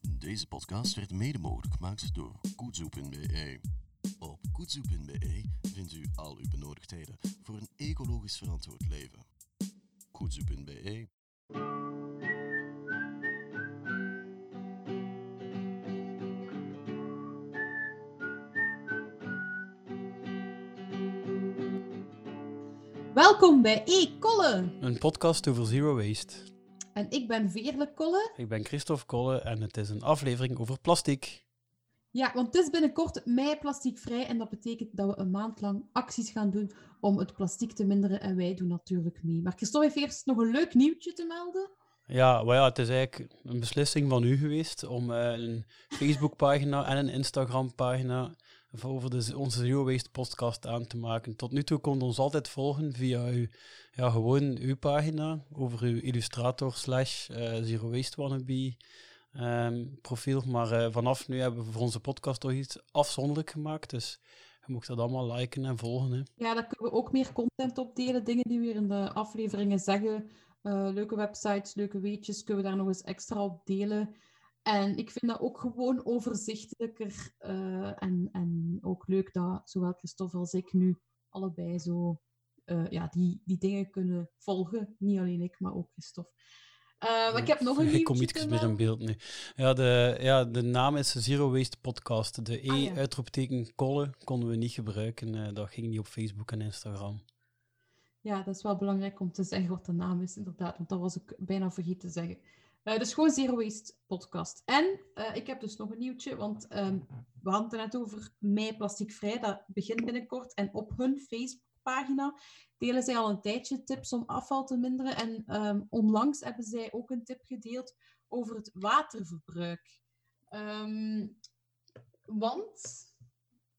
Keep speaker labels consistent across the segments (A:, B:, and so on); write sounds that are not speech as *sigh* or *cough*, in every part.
A: Deze podcast werd mede mogelijk gemaakt door Koetsoe.be. Op Koetsoe.be vindt u al uw benodigdheden voor een ecologisch verantwoord leven. Koetsoe.be
B: Welkom bij E-Kolle.
C: Een podcast over zero waste.
B: En ik ben Veerle Kolle.
C: Ik ben Christophe Kolle en het is een aflevering over plastic.
B: Ja, want het is binnenkort mei plasticvrij en dat betekent dat we een maand lang acties gaan doen om het plastic te minderen en wij doen natuurlijk mee. Maar Christophe heeft eerst nog een leuk nieuwtje te melden.
C: Ja, maar ja, het is eigenlijk een beslissing van u geweest om eh, een *laughs* Facebookpagina en een Instagram-pagina over onze Zero Waste podcast aan te maken. Tot nu toe kon ons altijd volgen via uw, ja, gewoon uw pagina over uw illustrator slash eh, Zero Waste Wannabe ehm, profiel. Maar eh, vanaf nu hebben we voor onze podcast toch iets afzonderlijk gemaakt. Dus je mocht dat allemaal liken en volgen. Hè.
B: Ja, daar kunnen we ook meer content op delen. Dingen die we hier in de afleveringen zeggen. Uh, leuke websites, leuke weetjes, kunnen we daar nog eens extra op delen. En ik vind dat ook gewoon overzichtelijker uh, en, en ook leuk dat zowel Christophe als ik nu allebei zo uh, ja, die, die dingen kunnen volgen. Niet alleen ik, maar ook Christophe. Uh, ik heb nog een
C: Ik kom iets meer in beeld nu. Ja de, ja, de naam is Zero Waste Podcast. De E, ah, ja. uitroepteken kolle, konden we niet gebruiken. dat ging niet op Facebook en Instagram.
B: Ja, dat is wel belangrijk om te zeggen wat de naam is, inderdaad. Want dat was ik bijna vergeten te zeggen. Uh, dus gewoon Zero Waste podcast. En uh, ik heb dus nog een nieuwtje, want um, we hadden het net over mei plasticvrij. Dat begint binnenkort. En op hun Facebookpagina delen zij al een tijdje tips om afval te minderen. En um, onlangs hebben zij ook een tip gedeeld over het waterverbruik. Um, want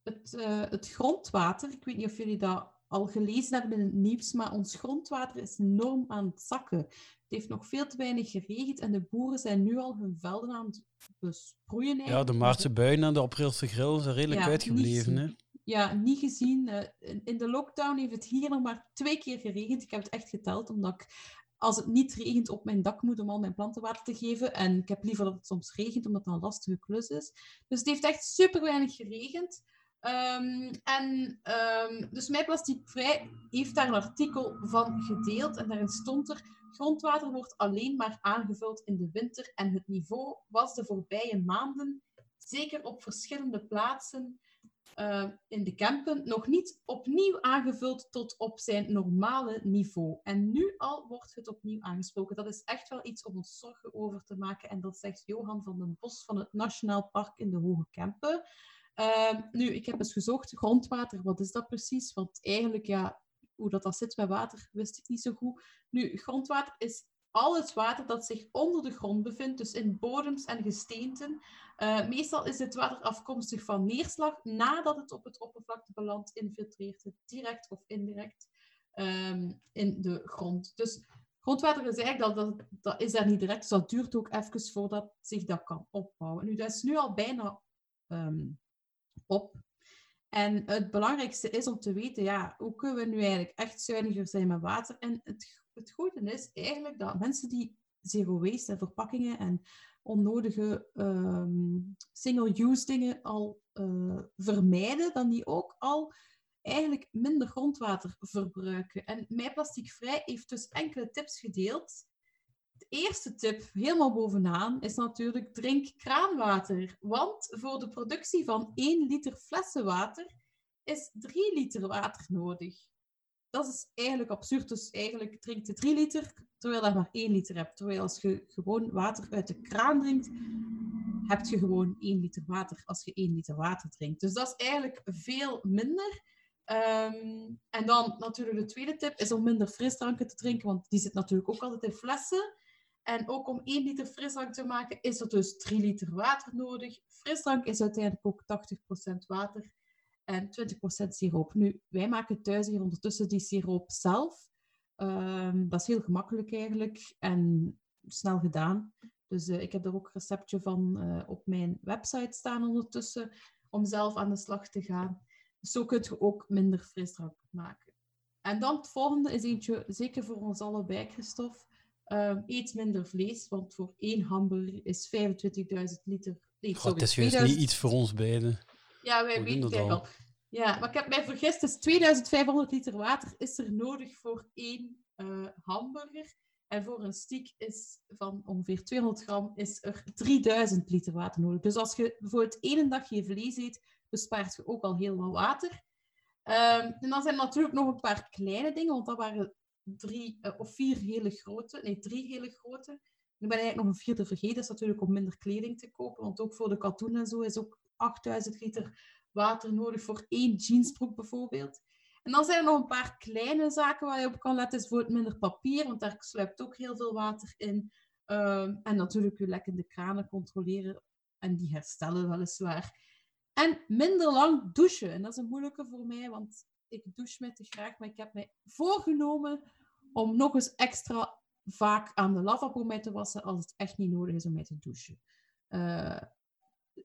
B: het, uh, het grondwater, ik weet niet of jullie dat al gelezen hebben in het nieuws, maar ons grondwater is enorm aan het zakken. Het heeft nog veel te weinig geregend en de boeren zijn nu al hun velden aan het besproeien.
C: Eigenlijk. Ja, de Maartse buien en de Aprilse grill zijn redelijk ja, uitgebleven. Hè?
B: Ja, niet gezien. In de lockdown heeft het hier nog maar twee keer geregend. Ik heb het echt geteld, omdat ik als het niet regent op mijn dak moet om al mijn planten water te geven. En ik heb liever dat het soms regent, omdat het een lastige klus is. Dus het heeft echt super weinig geregend. Um, en um, dus Mij Plasticvrij heeft daar een artikel van gedeeld en daarin stond er grondwater wordt alleen maar aangevuld in de winter en het niveau was de voorbije maanden, zeker op verschillende plaatsen uh, in de Kempen, nog niet opnieuw aangevuld tot op zijn normale niveau. En nu al wordt het opnieuw aangesproken. Dat is echt wel iets om ons zorgen over te maken en dat zegt Johan van den Bos van het Nationaal Park in de Hoge Kempen. Uh, nu, ik heb eens gezocht, grondwater, wat is dat precies? Want eigenlijk, ja, hoe dat, dat zit met water, wist ik niet zo goed. Nu, grondwater is al het water dat zich onder de grond bevindt, dus in bodems en gesteenten. Uh, meestal is dit water afkomstig van neerslag nadat het op het oppervlakte belandt, infiltreert direct of indirect um, in de grond. Dus grondwater is eigenlijk dat, dat, dat is daar niet direct, dus dat duurt ook even voordat zich dat kan opbouwen. Nu, dat is nu al bijna um, op. En het belangrijkste is om te weten, ja, hoe kunnen we nu eigenlijk echt zuiniger zijn met water? En het, het goede is eigenlijk dat mensen die zero waste en verpakkingen en onnodige um, single-use dingen al uh, vermijden, dan die ook al eigenlijk minder grondwater verbruiken. En Mij Plasticvrij heeft dus enkele tips gedeeld eerste tip, helemaal bovenaan, is natuurlijk drink kraanwater. Want voor de productie van 1 liter flessen water is 3 liter water nodig. Dat is eigenlijk absurd. Dus eigenlijk drinkt je 3 liter, terwijl je maar 1 liter hebt. Terwijl als je gewoon water uit de kraan drinkt, heb je gewoon 1 liter water als je 1 liter water drinkt. Dus dat is eigenlijk veel minder. Um, en dan natuurlijk de tweede tip is om minder frisdranken te drinken, want die zit natuurlijk ook altijd in flessen. En ook om 1 liter frisdrank te maken is er dus 3 liter water nodig. Frisdrank is uiteindelijk ook 80% water en 20% siroop. Nu, wij maken thuis hier ondertussen die siroop zelf. Um, dat is heel gemakkelijk eigenlijk en snel gedaan. Dus uh, ik heb er ook een receptje van uh, op mijn website staan ondertussen om zelf aan de slag te gaan. Dus zo kunt je ook minder frisdrank maken. En dan het volgende is eentje zeker voor ons allebei, Christophe. Ehm, eet minder vlees, want voor één hamburger is 25.000 liter. Nee,
C: God,
B: sorry,
C: het is juist
B: 2000
C: niet iets voor ons beiden.
B: Ja, wij
C: We
B: weten het al. Ja, maar ik heb mij vergist. Dus 2500 liter water is er nodig voor één eh, hamburger. En voor een stiek is van ongeveer 200 gram is er 3000 liter water nodig. Dus als je bijvoorbeeld één dag je vlees eet, bespaart je ook al heel wat water. Ehm, en dan zijn er natuurlijk nog een paar kleine dingen, want dat waren drie eh, of vier hele grote. Nee, drie hele grote. Ik ben eigenlijk nog een vierde vergeten. Dat is natuurlijk om minder kleding te kopen, want ook voor de katoen en zo is ook 8000 liter water nodig voor één jeansbroek bijvoorbeeld. En dan zijn er nog een paar kleine zaken waar je op kan letten. Is bijvoorbeeld minder papier, want daar sluipt ook heel veel water in. Ehm, en natuurlijk je lekkende kranen controleren. En die herstellen weliswaar. En minder lang douchen. En dat is een moeilijke voor mij, want ik douche mij te graag. Maar ik heb mij voorgenomen om nog eens extra vaak aan de lavabo mee te wassen als het echt niet nodig is om mee te douchen. Eh,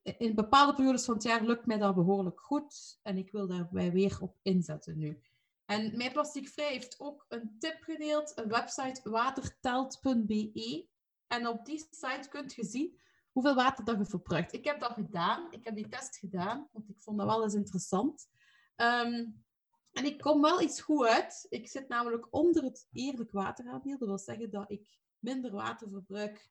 B: in bepaalde periodes van het jaar lukt mij dat behoorlijk goed. En ik wil daarbij weer op inzetten nu. En Mijn Plasticvrij heeft ook een tip gedeeld, een website watertelt.be. En op die site kunt je zien hoeveel water dat je verbruikt. Ik heb dat gedaan. Ik heb die test gedaan, want ik vond dat wel eens interessant. Ehm, en ik kom wel iets goed uit. Ik zit namelijk onder het eerlijk wateraandeel. Dat wil zeggen dat ik minder water verbruik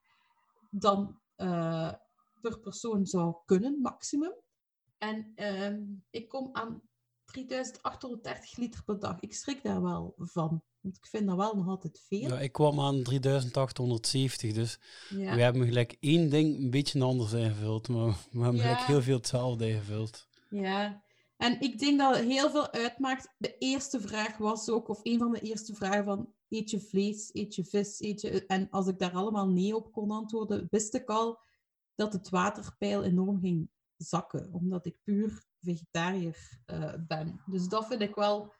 B: dan eh, per persoon zou kunnen, maximum. En ehm, ik kom aan 3830 liter per dag. Ik schrik daar wel van, want ik vind dat wel nog altijd veel.
C: Ja, ik kwam aan 3870, dus
B: Ja.
C: we hebben gelijk één ding een beetje anders ingevuld, maar we hebben
B: Ja.
C: gelijk heel veel hetzelfde ingevuld.
B: Ja, en ik denk dat het heel veel uitmaakt. De eerste vraag was ook, of een van de eerste vragen van, eet je vlees, eet je vis, eet je... En als ik daar allemaal nee op kon antwoorden, wist ik al dat het waterpeil enorm ging zakken, omdat ik puur vegetariër eh, ben. Dus dat vind ik wel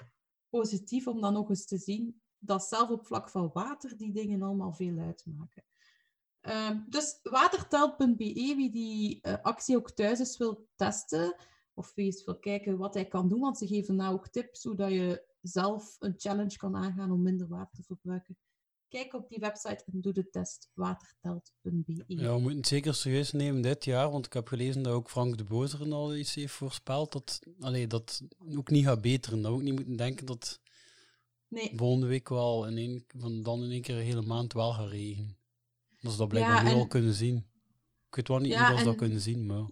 B: positief om dan nog eens te zien, dat zelf op vlak van water die dingen allemaal veel uitmaken. Ehm, dus watertelt.be, wie die eh, actie ook thuis eens wil testen, of wie eens wil kijken wat hij kan doen, want ze geven nou ook tips hoe dat je zelf een challenge kan aangaan om minder water te verbruiken. Kijk op die website en doe de test watertelt.be.
C: Ja, we moeten het zeker serieus nemen dit jaar, want ik heb gelezen dat ook Frank de Bozer al iets heeft voorspeld dat, allee, dat ook niet gaat beteren. Dat we ook niet moeten denken dat
B: Nee,
C: volgende week wel in één, van dan in één keer een hele maand wel gaat regenen. Dat ze dat blijkbaar
B: Ja,
C: nu
B: en-
C: al kunnen zien. Ik weet wel niet
B: Ja,
C: hoe dat kunnen zien, maar...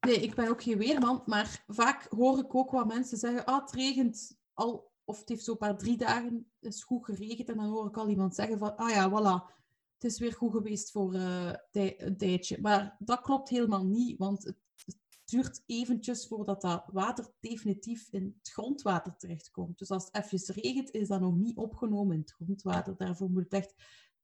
B: nee, ik ben ook geen weerman, maar vaak hoor ik ook wat mensen zeggen, ah, het regent al, of het heeft zo'n paar drie dagen is goed geregend, en dan hoor ik al iemand zeggen van, ah ja, voilà, het is weer goed geweest voor eh, een tijdje. Maar dat klopt helemaal niet, want het, duurt eventjes voordat dat water definitief in het grondwater terechtkomt. Dus als het even regent, is dat nog niet opgenomen in het grondwater. Daarvoor moet het echt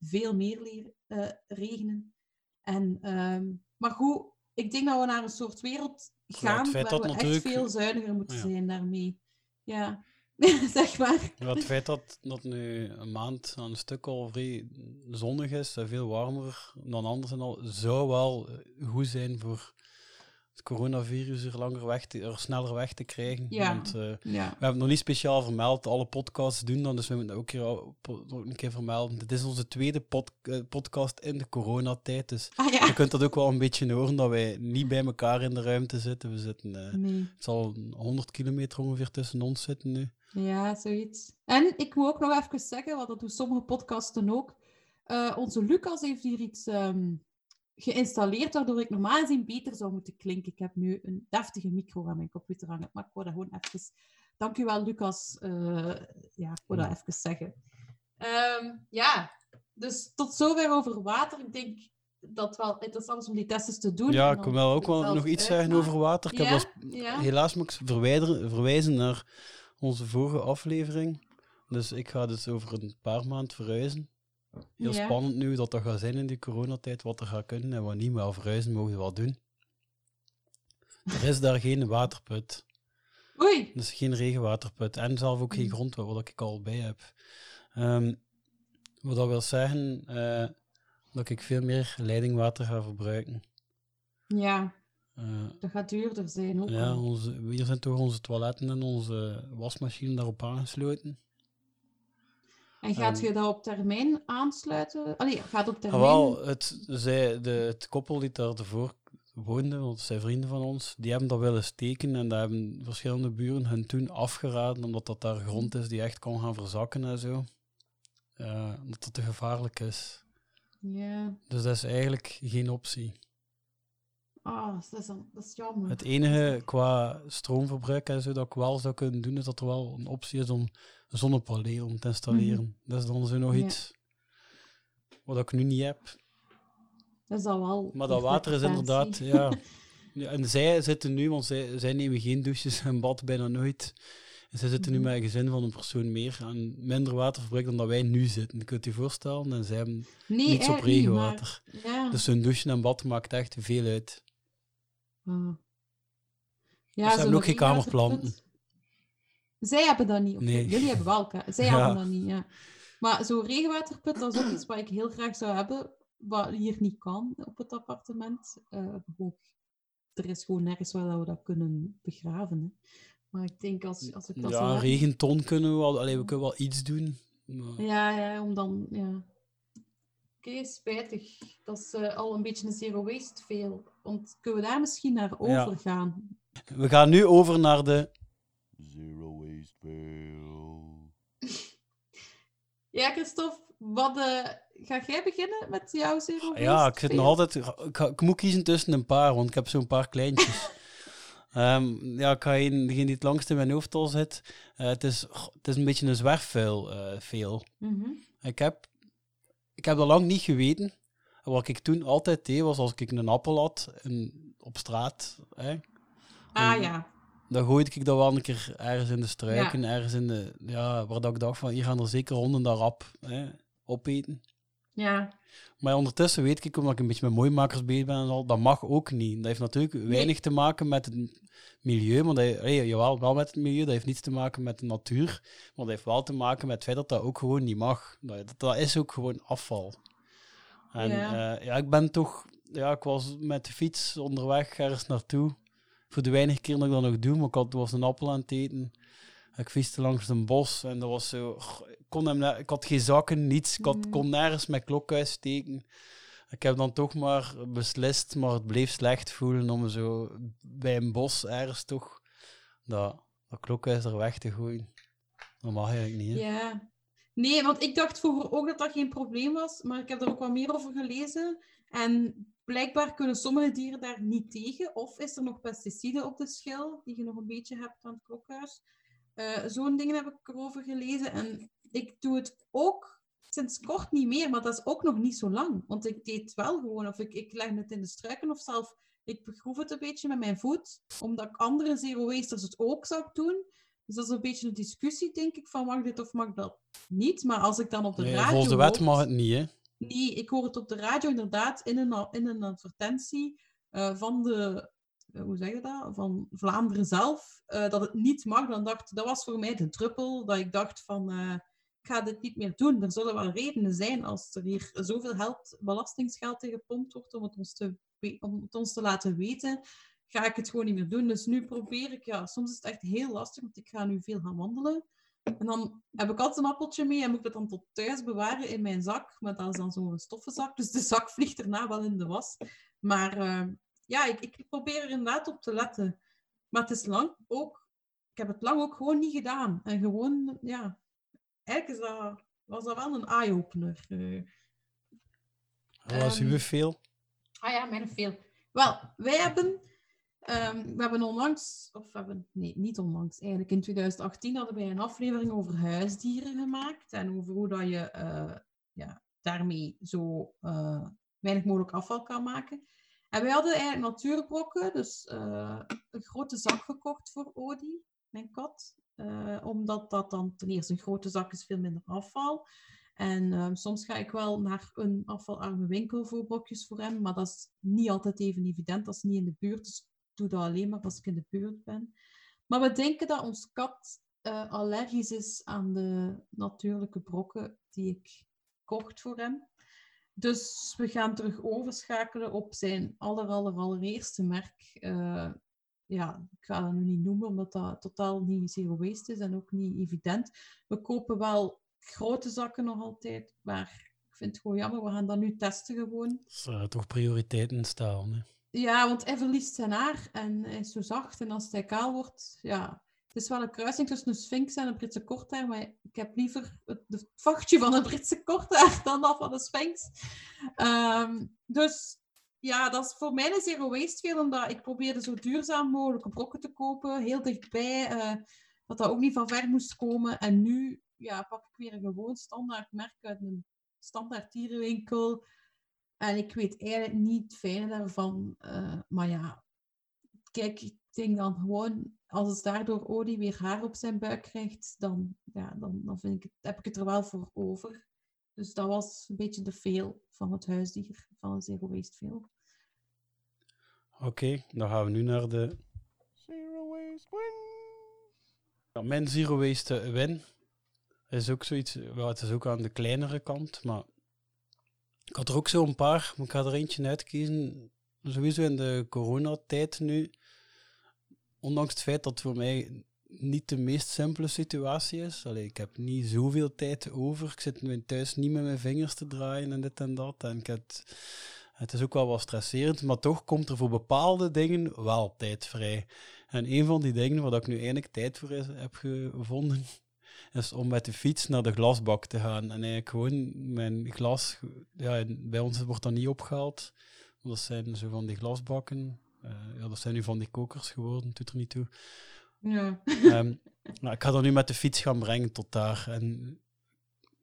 B: veel meer leer- eh, regenen. En, ehm, maar goed, ik denk dat we naar een soort wereld gaan
C: het
B: waar we
C: natuurlijk-
B: echt veel zuiniger moeten
C: Ja.
B: zijn daarmee. Ja, *laughs* zeg maar.
C: Ja, het feit dat dat nu een maand aan een stuk al vrij zonnig is, en veel warmer dan anders en al, zou wel goed zijn voor het coronavirus er langer weg te, er sneller weg te krijgen.
B: Ja.
C: Want, eh,
B: Ja.
C: we hebben het nog niet speciaal vermeld, alle podcasts doen dan, dus we moeten ook, hier ook een keer vermelden. Dit is onze tweede pod- eh, podcast in de coronatijd, dus
B: Ah ja.
C: je kunt dat ook wel een beetje horen, dat wij niet bij elkaar in de ruimte zitten. We zitten, eh,
B: Nee.
C: het zal 100 kilometer ongeveer tussen ons zitten nu.
B: Ja, zoiets. En ik moet ook nog even zeggen, want dat doen sommige podcasten ook. eh, onze Lucas heeft hier iets ehm, geïnstalleerd, waardoor ik normaal gezien beter zou moeten klinken. Ik heb nu een deftige micro aan mijn computer hangen, maar ik wou dat gewoon even... Dank u wel, Lucas. Eh, ja, ik wou dat even zeggen. Ehm, ja, dus tot zover over water. Ik denk dat het wel interessant is om die testen te doen.
C: Ja, ik wil wel ook wel nog iets zeggen over water. Ik heb
B: Ja,
C: als,
B: ja.
C: helaas moet ik verwijzen naar onze vorige aflevering. Dus ik ga dus over een paar maanden verhuizen. Heel
B: Ja.
C: spannend nu dat dat gaat zijn in die coronatijd, wat er gaat kunnen en wat niet. Maar verhuizen mogen we wel doen. Er is daar geen waterput.
B: Oei.
C: Dus geen regenwaterput. En zelf ook geen
B: Mm.
C: grondwater, wat ik al bij heb. Ehm, wat dat wil zeggen eh, dat ik veel meer leidingwater ga verbruiken.
B: Ja,
C: Eh,
B: dat gaat duurder zijn ook.
C: Ja, onze, hier zijn toch onze toiletten en onze wasmachine daarop aangesloten.
B: En gaat
C: En-
B: je dat op termijn aansluiten? Allee, gaat op
C: Ah,
B: termijn...
C: wel, het, zij, de, het koppel die daar ervoor woonde, want het zijn vrienden van ons, die hebben dat willen steken en daar hebben verschillende buren hen toen afgeraden, omdat dat daar grond is die echt kon gaan verzakken en zo. Omdat dat te gevaarlijk is.
B: Ja.
C: Dus dat is eigenlijk geen optie.
B: Ah, dat is, dan- dat is jammer.
C: Het enige qua stroomverbruik en zo dat ik wel zou kunnen doen, is dat er wel een optie is om een zonnepanelen te installeren. Dat is dan zo nog
B: Mhm. Ja.
C: iets wat ik nu niet heb.
B: Dat is al wel...
C: Maar dat water is inderdaad, *laughs* ja. ja. En zij zitten nu, want zij, zij nemen geen douches en bad bijna nooit. En zij zitten nu
B: Mhm.
C: met een gezin van een persoon meer en minder waterverbruik dan dat wij nu zitten. Je kunt je voorstellen, en zij hebben
B: Nee,
C: niets op
B: eigenlijk niet, maar-
C: regenwater.
B: Ja.
C: Dus hun douchen en bad maakt echt veel uit.
B: Ah.
C: ze hebben ook geen kamerplanten.
B: Zij hebben dat niet. of
C: Nee.
B: Jullie hebben wel. Zij *laughs*
C: Ja.
B: hebben dat niet, ja. Maar zo'n regenwaterput, dat is ook iets wat ik heel graag zou hebben, wat hier niet kan op het appartement. Eh, ook, er is gewoon nergens waar we dat kunnen begraven. Hè. Maar ik denk als, als ik dat
C: Ja,
B: zou
C: een regenton kunnen we wel, allee, we kunnen wel iets doen. Maar...
B: Ja, ja, om dan, ja. Oké, spijtig. Dat is eh, al een beetje een zero waste veel. Want kunnen we daar misschien naar
C: Ja.
B: overgaan?
C: We gaan nu over naar de...
A: Zero waste bill. *laughs*
B: Ja, Christophe, wat, eh, ga jij beginnen met jouw zero waste?
C: Ja, ik zit nog altijd... Ik, moet kiezen tussen een paar, want ik heb zo'n paar kleintjes. *laughs* Ehm, ja, ik ga een, degene die het langst in mijn hoofd al zit. Eh, het, is, het is een beetje een zwerfvuil eh veel.
B: Mhm.
C: Ik heb, ik heb dat lang niet geweten. En Wat ik toen altijd deed, was als ik een appel had in- op straat, hè,
B: Ah ja.
C: Dan gooide ik dat wel een keer ergens in de struiken, ergens in de... Ja, waar dat ik dacht van, hier gaan er zeker honden daar rap hè, opeten.
B: Ja.
C: Maar ondertussen weet ik, omdat ik een beetje met mooimakers bezig ben en al, dat mag ook niet. Dat heeft natuurlijk weinig te maken met het milieu, maar dat, hey, jawel, wel met het milieu, dat heeft niets te maken met de natuur, maar dat heeft wel te maken met het feit dat dat ook gewoon niet mag. Dat, dat, is ook gewoon afval. En
B: Ja.
C: ja. ja, ik ben toch, ja, ik was met de fiets onderweg ergens naartoe. Voor de weinige keer dat ik dat nog doe, maar ik had, was een appel aan het eten. Ik fietste langs een bos en dat was zo. ik kon hem, ik had geen zakken, niets. Ik had,
B: Mm.
C: kon nergens mijn klok uitsteken. Ik heb dan toch maar beslist, maar het bleef slecht voelen om zo bij een bos ergens toch dat, dat klokhuis er weg te gooien. Dat mag eigenlijk niet. Hè?
B: Ja. Nee, want ik dacht vroeger ook dat dat geen probleem was, maar ik heb er ook wat meer over gelezen. En blijkbaar kunnen sommige dieren daar niet tegen. Of is er nog pesticiden op de schil, die je nog een beetje hebt aan het klokhuis. Eh, Zo'n dingen heb ik erover gelezen. En ik doe het ook sinds kort niet meer, maar dat is ook nog niet zo lang. Want ik deed het wel gewoon, of ik, ik leg het in de struiken, of zelf ik begroef het een beetje met mijn voet, omdat ik andere zero wasters het ook zou doen. Dus dat is een beetje een discussie, denk ik, van mag dit of mag dat niet. Maar als ik dan op de
C: Nee,
B: radio
C: volgens de wet mag het niet, hè?
B: Ik hoor het op de radio inderdaad in een, in een advertentie eh, van de, eh, hoe zeg je dat, van Vlaanderen zelf, eh, dat het niet mag. Dan dacht, dat was voor mij de druppel, dat ik dacht van, ik ga dit niet meer doen. Er zullen wel redenen zijn als er hier zoveel geld, belastingsgeld in gepompt wordt om het ons te, om ons te laten weten, ga ik het gewoon niet meer doen. Dus nu probeer ik, ja, soms is het echt heel lastig, want ik ga nu veel gaan wandelen. En dan heb ik altijd een appeltje mee en moet ik dat dan tot thuis bewaren in mijn zak. Maar dat is dan zo'n stoffenzak, dus de zak vliegt daarna wel in de was. Maar eh, ja, ik, ik probeer er inderdaad op te letten. Maar het is lang ook... Ik heb het lang ook gewoon niet gedaan. En gewoon, ja... Eigenlijk is dat, was dat wel een eye-opener. eh.
C: Wat is
B: Ehm,
C: uw veel?
B: Ah ja, mijn veel. Wel, wij hebben, ehm, we hebben onlangs, of we hebben, nee, niet onlangs, eigenlijk in 2018 hadden wij een aflevering over huisdieren gemaakt en over hoe dat je eh, ja, daarmee zo eh, weinig mogelijk afval kan maken. En wij hadden eigenlijk natuurbrokken, dus eh, een grote zak gekocht voor Odi, mijn kat. Omdat dat dan ten eerste een grote zak is, veel minder afval. En ehm, soms ga ik wel naar een afvalarme winkel voor brokjes voor hem, maar dat is niet altijd even evident. Dat is niet in de buurt, dus doe dat alleen maar als ik in de buurt ben. Maar we denken dat ons kat eh, allergisch is aan de natuurlijke brokken die ik kocht voor hem. Dus we gaan terug overschakelen op zijn aller, aller, merk. Eh, ja, ik ga dat nu niet noemen, omdat dat totaal niet zero waste is en ook niet evident. We kopen wel grote zakken nog altijd. Maar ik vind het gewoon jammer, we gaan dat nu testen gewoon.
C: Is uh, toch prioriteiten staan. Hè?
B: Ja, want hij verliest zijn haar en hij is zo zacht. En als hij kaal wordt, ja... Het is wel een kruising tussen een sphinx en een Britse korthaar, maar ik heb liever het, vachtje van een Britse korthaar *laughs* dan dat van een sphinx. Um, dus ja, dat is voor mij een zero waste veel, omdat ik probeerde zo duurzaam mogelijk brokken te kopen, heel dichtbij, uh, dat dat ook niet van ver moest komen. En nu ja, pak ik weer een gewoon standaard merk uit een standaard dierenwinkel. En ik weet eigenlijk niet het fijne daarvan. Uh, maar ja, kijk, ik denk dan gewoon, als het daardoor Odi weer haar op zijn buik krijgt, dan, ja, dan, dan vind ik het, heb ik het er wel voor over. Dus dat was een beetje de veel van het huisdier, van een zero waste veel.
C: Oké, okay, dan gaan we nu naar de zero waste win. Ja, mijn zero waste win is ook zoiets, well, het is ook aan de kleinere kant, maar ik had er ook zo een paar, maar ik ga er eentje uitkiezen. Sowieso in de coronatijd nu, ondanks het feit dat voor mij niet de meest simpele situatie is. Allee, ik heb niet zoveel tijd over. Ik zit thuis niet met mijn vingers te draaien en dit en dat. En ik het, het is ook wel wat stresserend, maar toch komt er voor bepaalde dingen wel tijd vrij. En een van die dingen waar ik nu eindelijk tijd voor heb gevonden, is om met de fiets naar de glasbak te gaan. En eigenlijk gewoon mijn glas, ja, bij ons wordt dat niet opgehaald. Dat zijn zo van die glasbakken. Uh, ja, dat zijn nu van die kokers geworden, doet er niet toe.
B: Ja.
C: Um, nou, ik ga dat nu met de fiets gaan brengen tot daar. En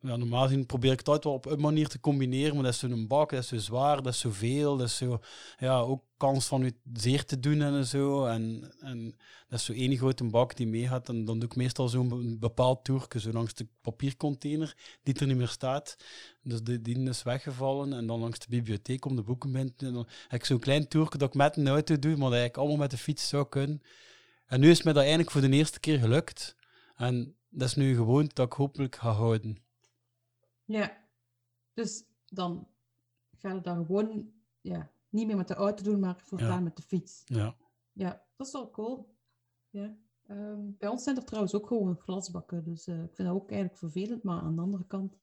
C: ja, normaal gezien probeer ik het altijd wel op een manier te combineren, maar dat is zo'n bak, dat is zo zwaar, dat is zoveel, dat is zo, ja, ook kans van het zeer te doen en zo. En, en dat is zo één grote bak die meegaat. En dan doe ik meestal zo'n bepaald toerke, zo langs de papiercontainer die er niet meer staat. Dus die, die is weggevallen. En dan langs de bibliotheek om de boeken binnen En dan heb ik zo'n klein toerke dat ik met een auto doe, maar dat ik allemaal met de fiets zou kunnen. En nu is mij dat eigenlijk voor de eerste keer gelukt. En dat is nu gewoon dat ik hopelijk ga houden.
B: Ja, dus dan ga je dan gewoon ja, niet meer met de auto doen, maar voortaan ja. met de fiets.
C: Ja.
B: Ja, dat is wel cool. Ja. Um, bij ons zijn er trouwens ook gewoon glasbakken, dus uh, ik vind dat ook eigenlijk vervelend, maar aan de andere kant,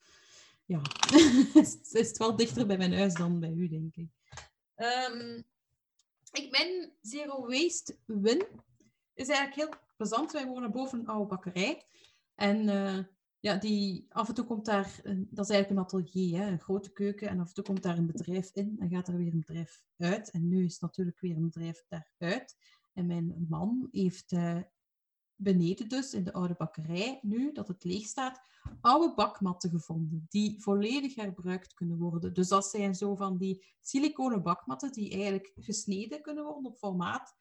B: ja, *laughs* is, is het wel dichter bij mijn huis dan bij u, denk ik. Um, ik ben Zero Waste Win. is eigenlijk heel plezant. Wij wonen boven een oude bakkerij. En uh, ja, die, af en toe komt daar, een, dat is eigenlijk een atelier, hè, een grote keuken, en af en toe komt daar een bedrijf in en gaat er weer een bedrijf uit. En nu is natuurlijk weer een bedrijf daaruit. En mijn man heeft uh, beneden dus, in de oude bakkerij, nu dat het leeg staat, oude bakmatten gevonden, die volledig herbruikt kunnen worden. Dus dat zijn zo van die siliconen bakmatten die eigenlijk gesneden kunnen worden op formaat,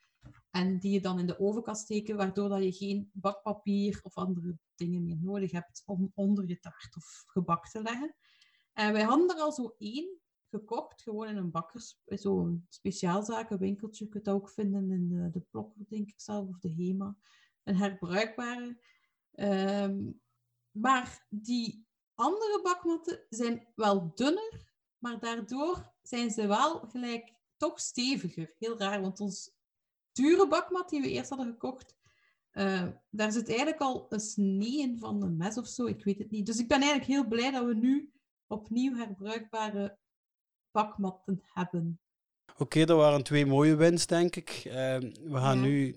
B: en die je dan in de oven kan steken, waardoor dat je geen bakpapier of andere dingen meer nodig hebt om onder je taart of gebak te leggen. En wij hadden er al zo één gekocht, gewoon in een bakkers, zo'n speciaalzaken winkeltje. Je kunt dat ook vinden in de, de Plokker, denk ik zelf, of de Hema. Een herbruikbare. Um, maar die andere bakmatten zijn wel dunner, maar daardoor zijn ze wel gelijk toch steviger. Heel raar, want ons dure bakmat die we eerst hadden gekocht, uh, daar zit eigenlijk al een snee in van een mes of zo. Ik weet het niet. Dus ik ben eigenlijk heel blij dat we nu opnieuw herbruikbare bakmatten hebben.
C: Oké, okay, dat waren twee mooie wins, denk ik. Uh, we gaan ja. nu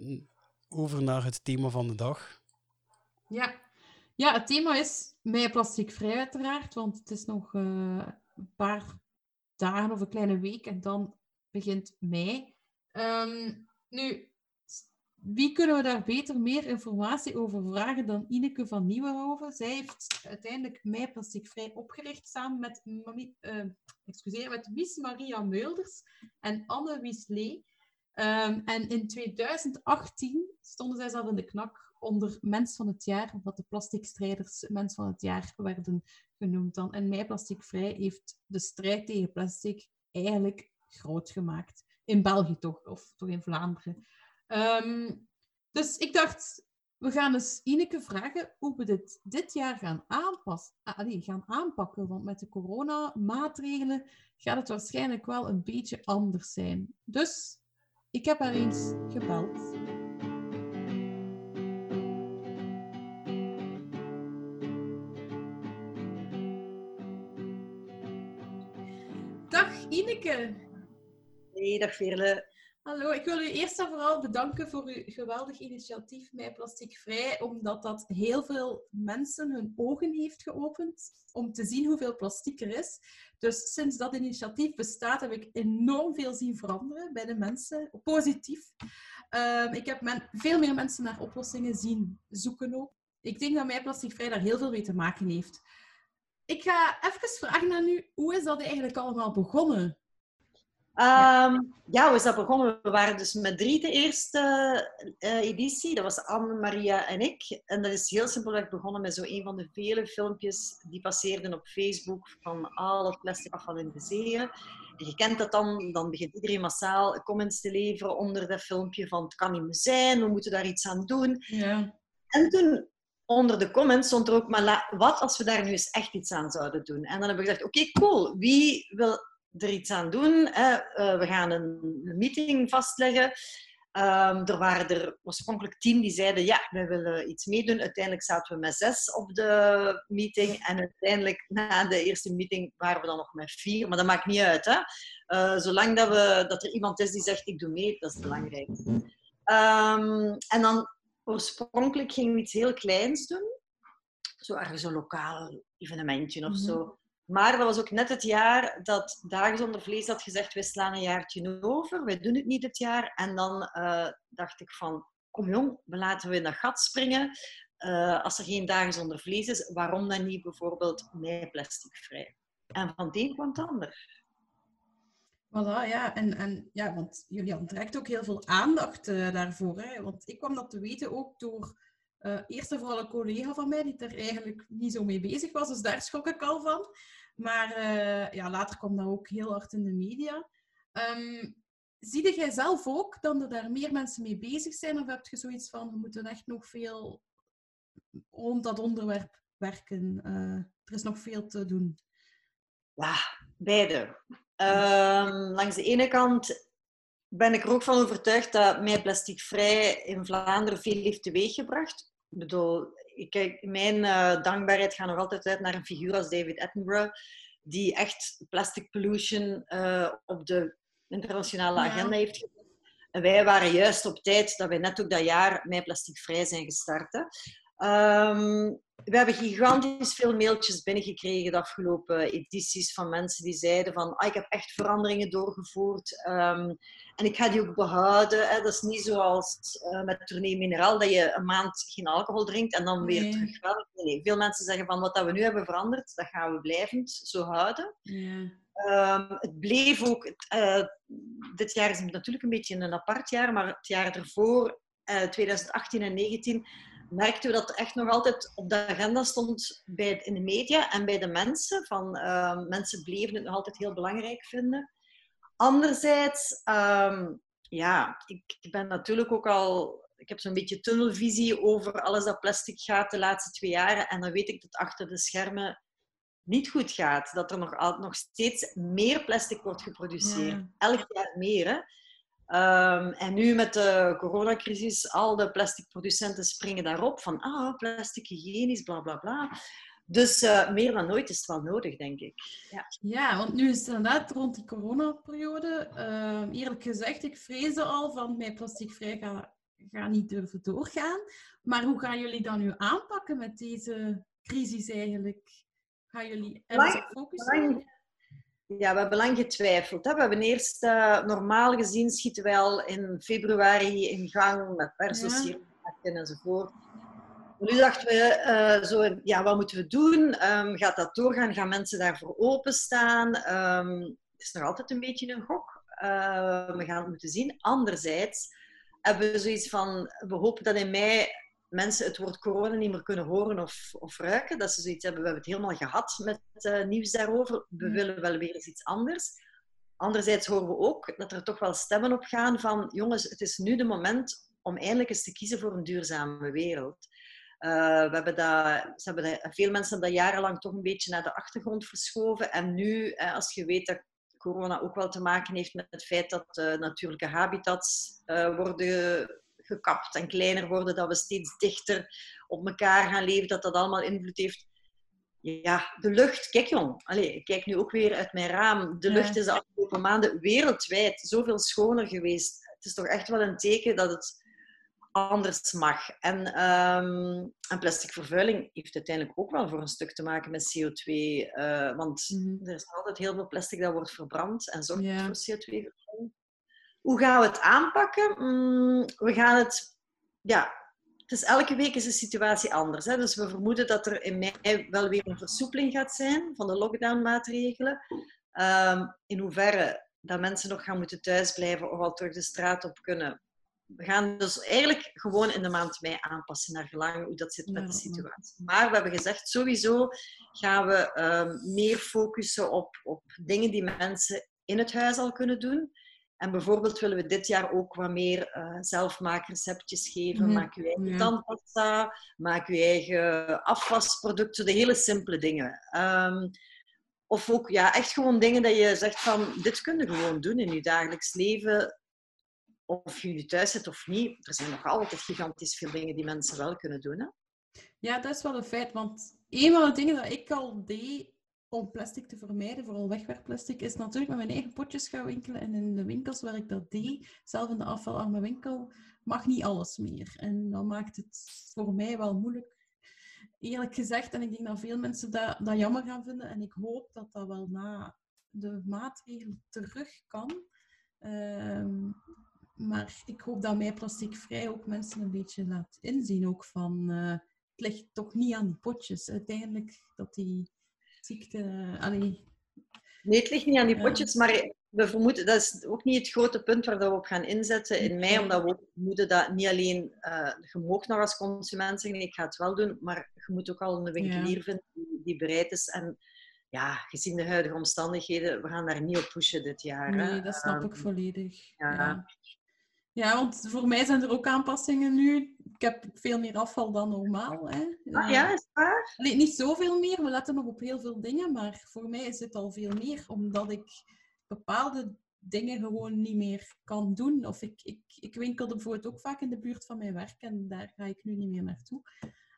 C: over naar het thema van de dag.
B: Ja, ja het thema is mij plasticvrij uiteraard, want het is nog uh, een paar dagen of een kleine week en dan begint mei. Um, nu, wie kunnen we daar beter meer informatie over vragen dan Ineke van Nieuwenhoven? Zij heeft uiteindelijk Mij Plasticvrij opgericht samen met, uh, excuseer, met Miss Maria Meurders en Anne Wieslee. Um, en in 2018 stonden zij zelf in de knak onder Mens van het Jaar, omdat de plasticstrijders Mens van het Jaar werden genoemd dan. En Mij Plasticvrij heeft de strijd tegen plastic eigenlijk groot gemaakt in België toch, of toch in Vlaanderen. Ehm, dus ik dacht, we gaan eens Ineke vragen hoe we dit dit jaar gaan, aanpassen, ah, allee, gaan aanpakken. Want met de coronamaatregelen gaat het waarschijnlijk wel een beetje anders zijn. Dus ik heb haar eens gebeld. Dag Ineke.
D: Hey, dag Veerle.
B: Hallo, ik wil u eerst en vooral bedanken voor uw geweldig initiatief Mij Plasticvrij, omdat dat heel veel mensen hun ogen heeft geopend om te zien hoeveel plastic er is. Dus sinds dat initiatief bestaat, heb ik enorm veel zien veranderen bij de mensen, positief. Ehm, ik heb men, veel meer mensen naar oplossingen zien zoeken ook. Ik denk dat Mij Plasticvrij daar heel veel mee te maken heeft. Ik ga even vragen aan u, hoe is dat eigenlijk allemaal begonnen?
D: Ehm, ja, hoe is dat begonnen? We waren dus met drie de eerste uh, editie. Dat was Anne, Maria en ik. En dat is heel simpelweg begonnen met zo een van de vele filmpjes die passeerden op Facebook van al het plastic afval in de zeeën. En je kent dat dan, dan begint iedereen massaal comments te leveren onder dat filmpje van het kan niet meer zijn, we moeten daar iets aan doen.
B: Ja.
D: En toen onder de comments stond er ook, maar wat als we daar nu eens echt iets aan zouden doen? En dan heb ik gedacht, oké, cool. Wie wil er iets aan doen. Hè. Uh, we gaan een, meeting vastleggen. Um, er waren er oorspronkelijk tien die zeiden ja, wij willen iets meedoen. Uiteindelijk zaten we met zes op de meeting. En uiteindelijk na de eerste meeting waren we dan nog met vier. Maar dat maakt niet uit. Hè? Uh, zolang dat, we, dat er iemand is die zegt ik doe mee, dat is het belangrijkste. Um, en dan oorspronkelijk gingen we iets heel kleins doen. Zo ergens een lokaal evenementje of -hmm. zo. Maar dat was ook net het jaar dat Dagen zonder Vlees had gezegd, wij slaan een jaartje over, wij doen het niet dit jaar. En dan uh, dacht ik van, kom jong, we laten we in dat gat springen. Uh, als er geen Dagen zonder Vlees is, waarom dan niet bijvoorbeeld mij plasticvrij? En van het een kwam het ander.
B: Voilà, ja. En, en ja, want Julian trekt ook heel veel aandacht uh, daarvoor. Hè? Want ik kwam dat te weten ook door uh, eerst en vooral een collega van mij die er eigenlijk niet zo mee bezig was. Dus daar schrok ik al van. Maar uh, ja, later kwam dat ook heel hard in de media. Um, zie jij zelf ook dat er daar meer mensen mee bezig zijn? Of heb je zoiets van, we moeten echt nog veel rond dat onderwerp werken? Uh, er is nog veel te doen.
D: Ja, beide. Um, langs de ene kant ben ik er ook van overtuigd dat mij plasticvrij in Vlaanderen veel heeft teweeggebracht. Ik bedoel, kijk, mijn uh, dankbaarheid gaat nog altijd uit naar een figuur als David Attenborough, die echt plastic pollution uh, op de internationale ja. agenda heeft gezet. En wij waren juist op tijd dat wij net ook dat jaar met plasticvrij zijn gestart. Hè. Um, we hebben gigantisch veel mailtjes binnengekregen de afgelopen edities van mensen die zeiden van ah, ik heb echt veranderingen doorgevoerd um, en ik ga die ook behouden. Hè. Dat is niet zoals uh, met Tournee Mineraal dat je een maand geen alcohol drinkt en dan weer nee. terug wel. Nee, veel mensen zeggen van wat dat we nu hebben veranderd, dat gaan we blijvend zo houden.
B: Ja.
D: Um, het bleef ook, uh, dit jaar is natuurlijk een beetje een apart jaar, maar het jaar ervoor, uh, 2018 en 2019 merkten we dat het echt nog altijd op de agenda stond bij, in de media en bij de mensen. Van, uh, mensen bleven het nog altijd heel belangrijk vinden. Anderzijds, um, ja, ik, ik, ben natuurlijk ook al... Ik heb zo'n beetje tunnelvisie over alles dat plastic gaat de laatste twee jaren. En dan weet ik dat achter de schermen niet goed gaat. Dat er nog, nog steeds meer plastic wordt geproduceerd. Ja. Elk jaar meer, hè. Um, en nu met de coronacrisis, al de plasticproducenten springen daarop van ah, plastic hygiënisch, bla bla bla. Dus uh, meer dan nooit is het wel nodig, denk ik. Ja,
B: ja want nu is het inderdaad rond die coronaperiode. Uh, eerlijk gezegd, ik vreesde al van mijn plasticvrij ga, ga niet durven doorgaan. Maar hoe gaan jullie dan nu aanpakken met deze crisis eigenlijk? Gaan jullie ergens op focussen?
D: Ja, we hebben lang getwijfeld. Hè. We hebben eerst, uh, normaal gezien, schieten wij al in februari in gang met persdossiers ja. enzovoort. Nu dachten we, uh, zo, ja, wat moeten we doen? Um, gaat dat doorgaan? Gaan mensen daarvoor openstaan? Um, het is nog altijd een beetje een gok. Uh, we gaan het moeten zien. Anderzijds hebben we zoiets van, we hopen dat in mei mensen het woord corona niet meer kunnen horen of, of ruiken. Dat ze zoiets hebben, we hebben het helemaal gehad met uh, nieuws daarover. We mm. willen wel weer eens iets anders. Anderzijds horen we ook dat er toch wel stemmen op gaan van jongens, het is nu de moment om eindelijk eens te kiezen voor een duurzame wereld. Uh, we hebben dat, ze hebben dat, veel mensen hebben dat jarenlang toch een beetje naar de achtergrond verschoven. En nu, eh, als je weet dat corona ook wel te maken heeft met het feit dat uh, natuurlijke habitats worden gekapt en kleiner worden, dat we steeds dichter op elkaar gaan leven, dat dat allemaal invloed heeft. ja, de lucht. Kijk jong, Allee, ik kijk nu ook weer uit mijn raam. De lucht is de afgelopen maanden wereldwijd zoveel schoner geweest. Het is toch echt wel een teken dat het anders mag. En, ehm, en plastic vervuiling heeft uiteindelijk ook wel voor een stuk te maken met CO2. eh, want
B: Mhm.
D: er is altijd heel veel plastic dat wordt verbrand en zorgt voor CO2-vervuiling. Hoe gaan we het aanpakken? Mm, we gaan het... Ja, het is elke week is de situatie anders. Hè? Dus we vermoeden dat er in mei wel weer een versoepeling gaat zijn van de lockdown-maatregelen. Ehm, in hoeverre dat mensen nog gaan moeten thuisblijven of al terug de straat op kunnen. We gaan dus eigenlijk gewoon in de maand mei aanpassen naar gelang hoe dat zit met de situatie. Maar we hebben gezegd, sowieso gaan we ehm, meer focussen op, op dingen die mensen in het huis al kunnen doen. En bijvoorbeeld willen we dit jaar ook wat meer eh zelfmaakreceptjes geven. Maak je eigen
B: Ja.
D: tandpasta, maak je eigen afwasproducten, de hele simpele dingen. Ehm, of ook ja, echt gewoon dingen dat je zegt van, dit kun je gewoon doen in je dagelijks leven. Of je nu thuis zit of niet. Er zijn nog altijd gigantisch veel dingen die mensen wel kunnen doen. Hè?
B: Ja, dat is wel een feit. Want een van de dingen dat ik al deed om plastic te vermijden, vooral wegwerpplastic, is natuurlijk met mijn eigen potjes gaan winkelen. En in de winkels waar ik dat deed, zelf in de afvalarme winkel, mag niet alles meer. En dat maakt het voor mij wel moeilijk. Eerlijk gezegd, en ik denk dat veel mensen dat, dat jammer gaan vinden. En ik hoop dat dat wel na de maatregelen terug kan. Ehm, maar ik hoop dat mij plasticvrij ook mensen een beetje laat inzien. Ook van, eh, het ligt toch niet aan die potjes. Uiteindelijk dat die ziekte... allee,
D: Nee, het ligt niet aan die potjes, maar we vermoeden, dat is ook niet het grote punt waar dat we op gaan inzetten in mei, omdat we ook vermoeden dat niet alleen, eh je mag nog als consument zeggen, ik ga het wel doen, maar je moet ook al een winkelier vinden die, die bereid is. En ja, gezien de huidige omstandigheden, we gaan daar niet op pushen dit jaar. hè.
B: nee, dat snap ik
D: Ehm,
B: volledig.
D: ja.
B: Ja. Ja, want voor mij zijn er ook aanpassingen nu. Ik heb veel meer afval dan normaal. Hè.
D: ah, ja, is waar?
B: Allee, niet zoveel meer, we letten nog op heel veel dingen, maar voor mij is het al veel meer, omdat ik bepaalde dingen gewoon niet meer kan doen. Of ik, ik, ik winkelde bijvoorbeeld ook vaak in de buurt van mijn werk en daar ga ik nu niet meer naartoe.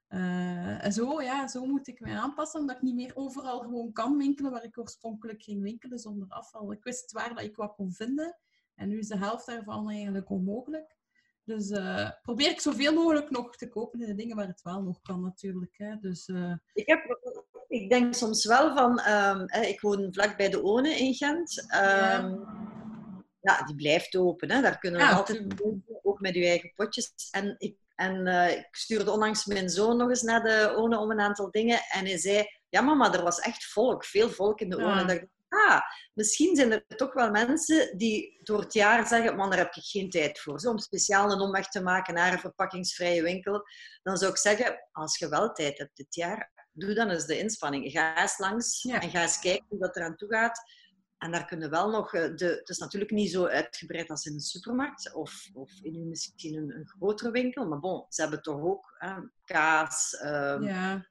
B: Eh, en zo, ja, zo moet ik mij aanpassen, omdat ik niet meer overal gewoon kan winkelen waar ik oorspronkelijk ging winkelen zonder afval. Ik wist waar dat ik wat kon vinden en nu is de helft daarvan eigenlijk onmogelijk. Dus eh, probeer ik zoveel mogelijk nog te kopen in de dingen waar het wel nog kan natuurlijk. Hè. Dus, eh,
D: Ik, heb, ik denk soms wel van, ehm, ik woon vlak bij de One in Gent. Ehm, ja, die blijft open. Hè. Daar kunnen we
B: Ja,
D: altijd ook met uw eigen potjes. En, ik, en eh, ik stuurde onlangs mijn zoon nog eens naar de ONE om een aantal dingen. En hij zei, ja mama, er was echt volk, veel volk in de ONE.
B: Ja.
D: Ik, ah, misschien zijn er toch wel mensen die door het jaar zeggen, man, daar heb ik geen tijd voor. Zo, om speciaal een omweg te maken naar een verpakkingsvrije winkel. Dan zou ik zeggen, als je wel tijd hebt dit jaar, doe dan eens de inspanning. Ga eens langs
B: Ja.
D: en ga eens kijken hoe dat eraan toe gaat. En daar kunnen wel nog... eh, De, het is natuurlijk niet zo uitgebreid als in een supermarkt of, of in een- misschien een, een grotere winkel. Maar bon, ze hebben toch ook hè, kaas, ehm
B: ja,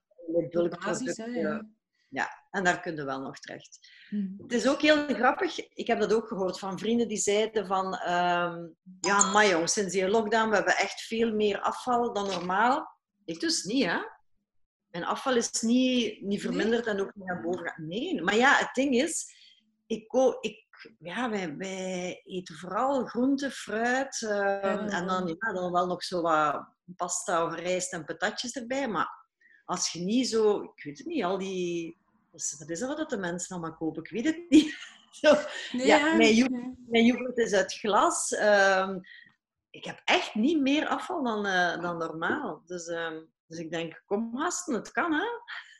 D: bulkproducten.
B: Ja.
D: En daar kunnen we wel nog terecht.
B: Hm.
D: Het is ook heel grappig. Ik heb dat ook gehoord van vrienden die zeiden van... ehm, ja, maar jongens, sinds die lockdown we hebben echt veel meer afval dan normaal. Ik dus niet, hè. Mijn afval is niet, niet verminderd en ook niet naar boven gaan. Nee, maar ja, het ding is... Ik, ik, ja, wij, wij eten vooral groente, fruit. ehm, en dan, ja, dan wel nog zo wat pasta of rijst en patatjes erbij. Maar als je niet zo... Ik weet het niet, al die... Wat is- wat is dat wat de mensen allemaal kopen? Ik weet het niet. *laughs* Zo,
B: Nee,
D: Ja, mijn yoghurt is uit glas. Ehm, ik heb echt niet meer afval dan, eh, dan normaal. Dus, ehm, dus ik denk, kom gasten, het kan hè.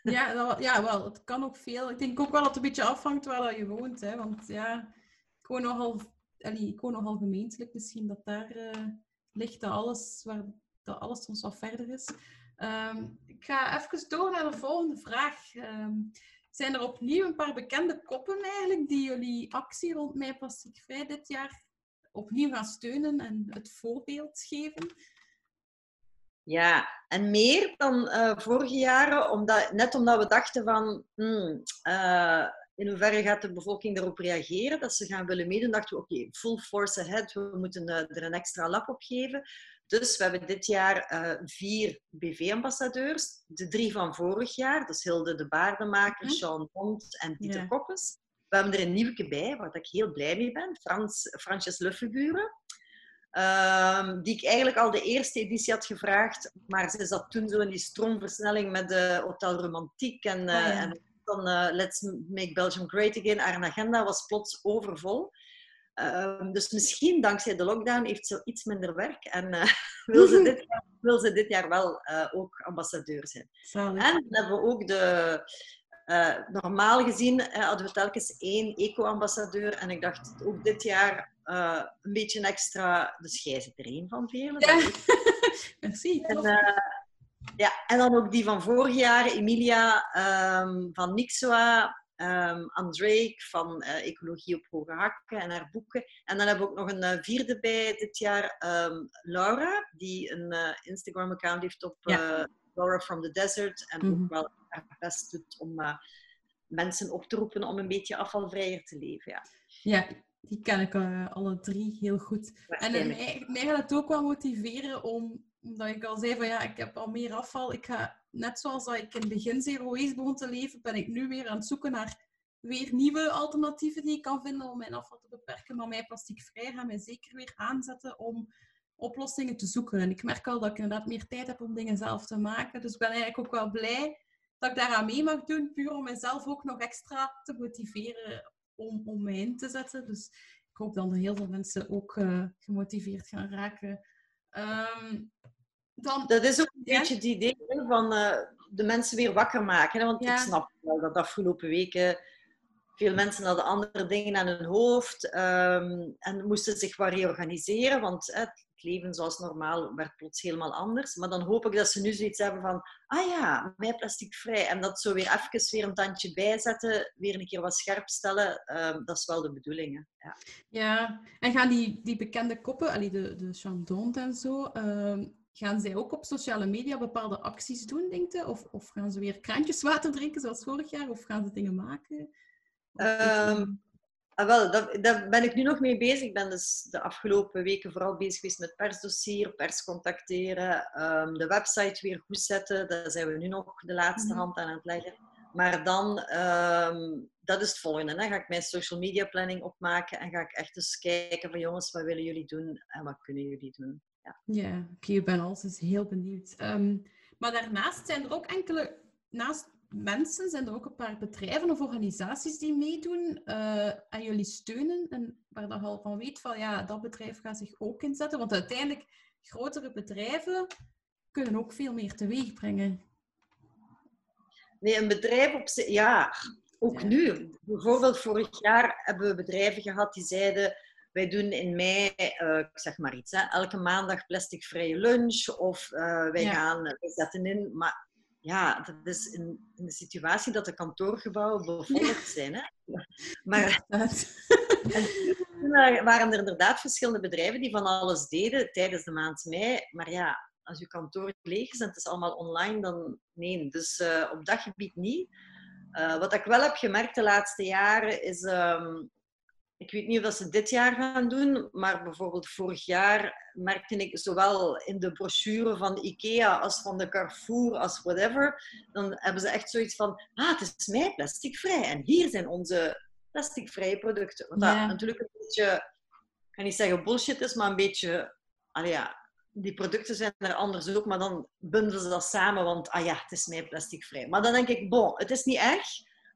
B: Ja, ja, wel. Het kan ook veel. Ik denk ook wel dat het een beetje afhangt waar dat je woont. Hè? Want ja, ik woon nogal, allee, ik woon nogal gemeentelijk. Misschien dat daar eh, ligt dat alles, waar, dat alles soms wat verder is. Ehm, ik ga even door naar de volgende vraag. Ehm, zijn er opnieuw een paar bekende koppen eigenlijk die jullie actie rond Mij Plasticvrij dit jaar opnieuw gaan steunen en het voorbeeld geven?
D: Ja, en meer dan eh, vorige jaren, omdat, net omdat we dachten van, hmm, eh, in hoeverre gaat de bevolking daarop reageren, dat ze gaan willen meedoen, dachten we, oké, full force ahead, we moeten uh, er een extra lap op geven. Dus we hebben dit jaar uh, vier BV-ambassadeurs. De drie van vorig jaar, dus Hilde de Baardenmaker, mm. Sean Bond en Pieter. Koppes. We hebben er een nieuwke bij, waar ik heel blij mee ben. Frans, Fransjes Luffenburen. Um, die ik eigenlijk al de eerste editie had gevraagd. Maar ze zat toen zo in die stroomversnelling met de Hotel Romantiek en, uh, oh, ja. en dan uh, Let's Make Belgium Great Again. Haar agenda was plots overvol. Uh, dus misschien dankzij de lockdown heeft ze iets minder werk en uh, *laughs* wil, ze dit, wil ze dit jaar wel ook ambassadeur zijn.
B: Zalig.
D: En dan hebben we ook de, uh, normaal gezien hadden we telkens één eco-ambassadeur. En ik dacht ook dit jaar een beetje extra. Dus jij zit er één van velen.
B: Ja. *laughs* Merci.
D: En, ja, en dan ook die van vorig jaar, Emilia um, van Nixoa. Um, van Ecologie op Hoge Hakken en haar boeken. En dan hebben we ook nog een vierde bij dit jaar, um, Laura, die een Instagram-account heeft op
B: ja.
D: Laura from the Desert. En mm -hmm. ook wel haar best doet om mensen op te roepen om een beetje afvalvrijer te leven. Ja,
B: ja die ken ik alle drie heel goed. En mij, mij gaat het ook wel motiveren om, omdat ik al zei van ja, ik heb al meer afval. Ik ga, net zoals ik in het begin zero waste begon te leven, ben ik nu weer aan het zoeken naar weer nieuwe alternatieven die ik kan vinden om mijn afval te beperken. Maar mij plasticvrij gaat mij zeker weer aanzetten om oplossingen te zoeken. En ik merk al dat ik inderdaad meer tijd heb om dingen zelf te maken. Dus ik ben eigenlijk ook wel blij dat ik daaraan mee mag doen, puur om mezelf ook nog extra te motiveren om, om mij in te zetten. Dus ik hoop dan dat heel veel mensen ook uh, gemotiveerd gaan raken. Um, dan,
D: dat is ook een ja? beetje het idee van uh, de mensen weer wakker maken. Hè? Want ja. ik snap wel dat de afgelopen weken veel mensen hadden andere dingen aan hun hoofd um, en moesten zich wat reorganiseren. Want uh, leven zoals normaal werd plots helemaal anders. Maar dan hoop ik dat ze nu zoiets hebben van, ah ja, mij plasticvrij. En dat zo weer even weer een tandje bijzetten, weer een keer wat scherp stellen. Um, dat is wel de bedoeling. Hè? Ja.
B: ja, en gaan die, die bekende koppen, allee, de, de Chandon en zo, um, gaan zij ook op sociale media bepaalde acties doen, denk je? Of, of gaan ze weer kraantjeswater drinken zoals vorig jaar? Of gaan ze dingen maken?
D: Um, Ah, wel, daar, ben ik nu nog mee bezig. Ik ben dus de afgelopen weken vooral bezig geweest met persdossier, pers contacteren, um, de website weer goed zetten. Daar zijn we nu nog de laatste hand aan het leggen. Maar dan, um, dat is het volgende. Hè. Ga ik mijn social media planning opmaken en ga ik echt eens kijken van jongens, wat willen jullie doen en wat kunnen jullie doen?
B: Ja, ja oké, okay, ik ben altijd heel benieuwd. Um, maar daarnaast zijn er ook enkele, naast mensen, zijn er ook een paar bedrijven of organisaties die meedoen uh, en jullie steunen. En waar je al van weet van ja, dat bedrijf gaat zich ook inzetten. Want uiteindelijk, grotere bedrijven kunnen ook veel meer teweeg brengen.
D: Nee, een bedrijf op zich, ja, ook ja. nu. Bijvoorbeeld vorig jaar hebben we bedrijven gehad die zeiden wij doen in mei, uh, ik zeg maar iets, hè, elke maandag plasticvrije lunch of uh, wij ja. gaan, wij zetten in, maar ja, dat is in, in, de situatie dat de kantoorgebouwen bevolkt zijn. Hè? Maar *laughs* en waren er inderdaad verschillende bedrijven die van alles deden tijdens de maand mei. Maar ja, als je kantoor leeg is en het is allemaal online, dan nee. Dus uh, op dat gebied niet. Uh, wat ik wel heb gemerkt de laatste jaren is um, ik weet niet of ze dit jaar gaan doen, maar bijvoorbeeld vorig jaar merkte ik zowel in de brochure van IKEA als van de Carrefour als whatever, dan hebben ze echt zoiets van, ah, het is mij plasticvrij en hier zijn onze plasticvrije producten. Wat ja. dat natuurlijk een beetje, ik ga niet zeggen bullshit is, maar een beetje, ja, die producten zijn er anders ook, maar dan bundelen ze dat samen, want ah ja, het is mij plasticvrij. Maar dan denk ik, bon, het is niet erg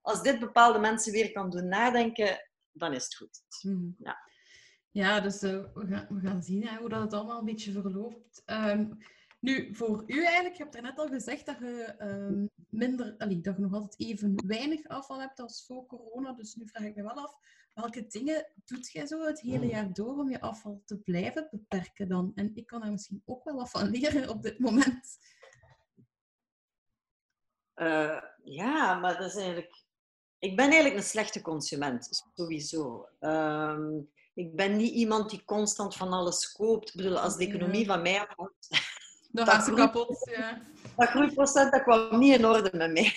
D: als dit bepaalde mensen weer kan doen nadenken dan is het goed.
B: Mm. Ja. ja, dus uh, we, gaan, we gaan zien hè, hoe dat het allemaal een beetje verloopt. Um, nu, voor u eigenlijk, je hebt net al gezegd dat je um, minder, allee, dat je nog altijd even weinig afval hebt als voor corona. Dus nu vraag ik me wel af, welke dingen doet jij zo het hele jaar door om je afval te blijven beperken dan? En ik kan daar misschien ook wel wat van leren op dit moment.
D: Uh, ja, maar dat is eigenlijk ik ben eigenlijk een slechte consument, sowieso. Um, ik ben niet iemand die constant van alles koopt. Ik bedoel, als de economie van mij afhangt... *laughs*
B: Dan gaat ze kapot, ja.
D: Dat groeiprocent dat kwam niet in orde met mij.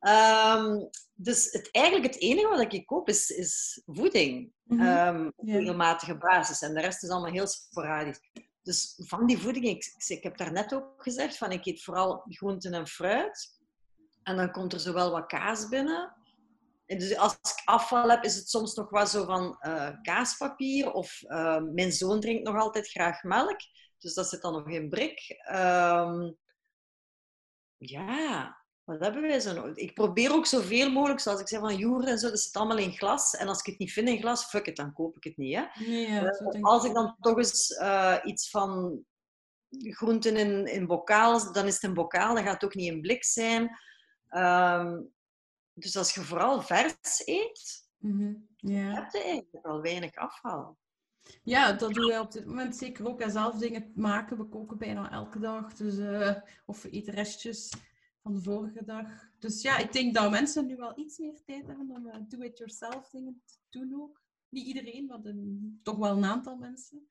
D: Um, dus het, eigenlijk het enige wat ik koop is, is voeding.
B: Mhm.
D: Ehm, op
B: Ja.
D: regelmatige basis. En de rest is allemaal heel sporadisch. Dus van die voeding, ik, ik heb daarnet ook gezegd, van ik eet vooral groenten en fruit. En dan komt er zowel wat kaas binnen. En dus als ik afval heb, is het soms nog wat zo van eh, kaaspapier. Of eh, mijn zoon drinkt nog altijd graag melk. Dus dat zit dan nog in brik. Ehm, ja, wat hebben wij zo nog? Ik probeer ook zoveel mogelijk, zoals ik zei, van yoghurt en zo, dat zit allemaal in glas. En als ik het niet vind in glas, fuck it, dan koop ik het niet. Hè?
B: Nee, ja, denk
D: Als ik dan toch eens eh, iets van groenten in, in bokaal, dan is het een bokaal, dan gaat het ook niet in blik zijn. Ehm, dus als je vooral vers eet,
B: Ja.
D: heb je eigenlijk al weinig afval.
B: ja, dat doen wij op dit moment zeker ook. En zelf dingen maken. We koken bijna elke dag. Dus, eh, of we eten restjes van de vorige dag. Dus ja, ik denk dat mensen nu wel iets meer tijd hebben om eh, do-it-yourself dingen te doen ook. Niet iedereen, maar een- toch wel een aantal mensen.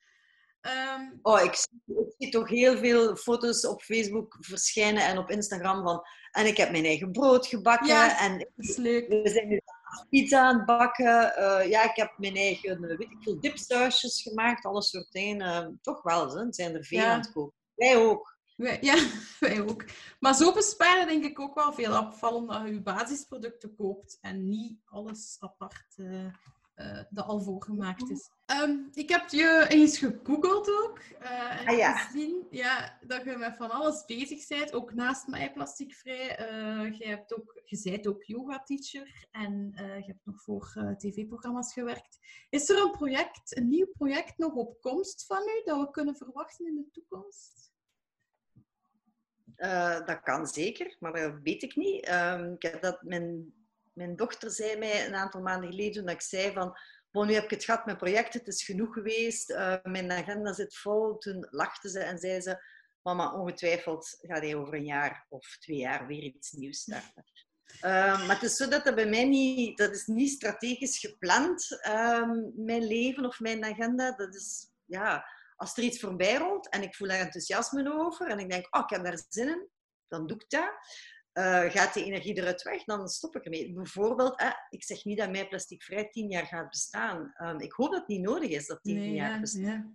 B: Ehm,
D: Oh, ik zie, ik zie toch heel veel foto's op Facebook verschijnen en op Instagram van... En ik heb mijn eigen brood gebakken
B: Ja.
D: en
B: dat is leuk.
D: we zijn nu pizza aan het bakken. Eh, ja, ik heb mijn eigen, eh, weet ik veel, dipsausjes gemaakt, alle soorten dingen. Eh, toch wel, hè? zijn er veel
B: Ja.
D: aan het kopen. Wij ook.
B: Wij, ja, *laughs* wij ook. Maar zo besparen denk ik ook wel veel afval, omdat je je basisproducten koopt en niet alles apart eh, dat al voorgemaakt is. Ehm, ik heb je eens gegoogeld ook. eh, en
D: Ah, ja.
B: gezien ja, dat je met van alles bezig bent, ook naast mij plasticvrij. Eh je, hebt ook, je bent ook yoga-teacher en eh, je hebt nog voor eh, tv-programma's gewerkt. Is er een project, een nieuw project nog op komst van u, dat we kunnen verwachten in de toekomst?
D: Eh, dat kan zeker, maar dat weet ik niet. Ehm, ik heb dat, mijn, mijn dochter zei mij een aantal maanden geleden dat ik zei van... Nu heb ik het gehad met projecten, het is genoeg geweest. eh, mijn agenda zit vol. Toen lachte ze en zei ze... Mama, ongetwijfeld gaat hij over een jaar of twee jaar weer iets nieuws starten. Ehm, maar het is zo dat dat bij mij niet... Dat is niet strategisch gepland, ehm, mijn leven of mijn agenda. Dat is... Ja, als er iets voorbij rolt en ik voel daar enthousiasme over en ik denk, oh, ik heb daar zin in, dan doe ik dat. Eh, gaat die energie eruit weg, dan stop ik ermee. Bijvoorbeeld, eh, ik zeg niet dat mij plasticvrij tien jaar gaat bestaan. Ehm, ik hoop dat het niet nodig is dat tien jaar
B: ja,
D: bestaat.
B: ja.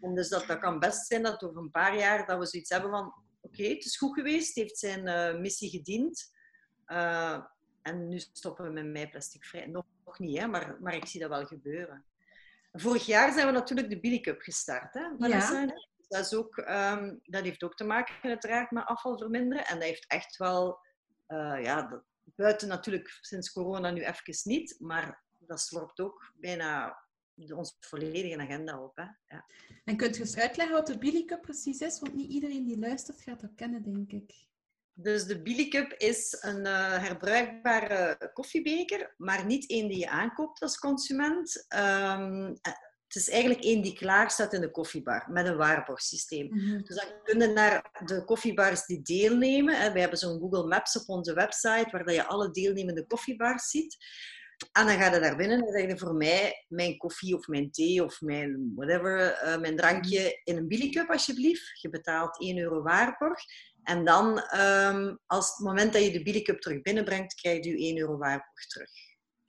D: En dus dat, dat kan best zijn dat over een paar jaar dat we zoiets hebben van oké, het is goed geweest, het heeft zijn eh, missie gediend. En nu stoppen we met mij plasticvrij. Nog, nog niet, hè, maar, maar ik zie dat wel gebeuren. Vorig jaar zijn we natuurlijk de Billy Cup gestart. Hè, Vanessa? Dat, is ook, ehm, dat heeft ook te maken uiteraard met afval verminderen. En dat heeft echt wel, eh, ja, dat, buiten natuurlijk sinds corona nu even niet, maar dat slorpt ook bijna onze volledige agenda op. Hè. Ja.
B: En kunt je eens uitleggen wat de Billy Cup precies is? Want niet iedereen die luistert gaat dat kennen, denk ik.
D: Dus de Billy Cup is een eh, herbruikbare koffiebeker, maar niet één die je aankoopt als consument. Ehm, eh, het is eigenlijk één die klaar staat in de koffiebar met een waarborgsysteem. Dus dan kunnen naar de koffiebars die deelnemen. Hè. We hebben zo'n Google Maps op onze website waar dat je alle deelnemende koffiebars ziet. En dan ga je daar binnen en zeg je voor mij mijn koffie of mijn thee of mijn whatever, eh, mijn drankje in een Billy Cup alsjeblieft. Je betaalt 1 euro waarborg. En dan, ehm, als het moment dat je de Billy Cup terug binnenbrengt, krijg je 1 euro waarborg terug.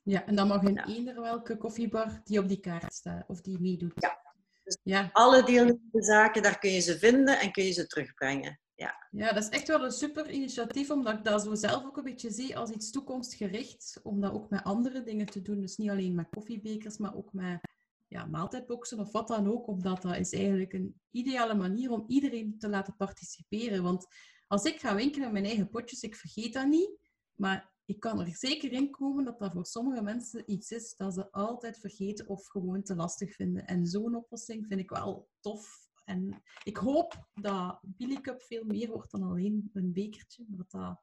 B: Ja, en dan mag een
D: Ja.
B: eender welke koffiebar die op die kaart staat of die meedoet.
D: Ja. Dus-
B: Ja.
D: Alle deelnemende zaken, daar kun je ze vinden en kun je ze terugbrengen. Ja.
B: ja, dat is echt wel een super initiatief, omdat ik dat zo zelf ook een beetje zie als iets toekomstgericht, om dat ook met andere dingen te doen. Dus niet alleen met koffiebekers, maar ook met ja, maaltijdboxen of wat dan ook, omdat dat is eigenlijk een ideale manier om iedereen te laten participeren. Want als ik ga winkelen met mijn eigen potjes, ik vergeet dat niet, maar ik kan er zeker in komen dat dat voor sommige mensen iets is dat ze altijd vergeten of gewoon te lastig vinden. En zo'n oplossing vind ik wel tof. En ik hoop dat Billy Cup veel meer wordt dan alleen een bekertje. Dat dat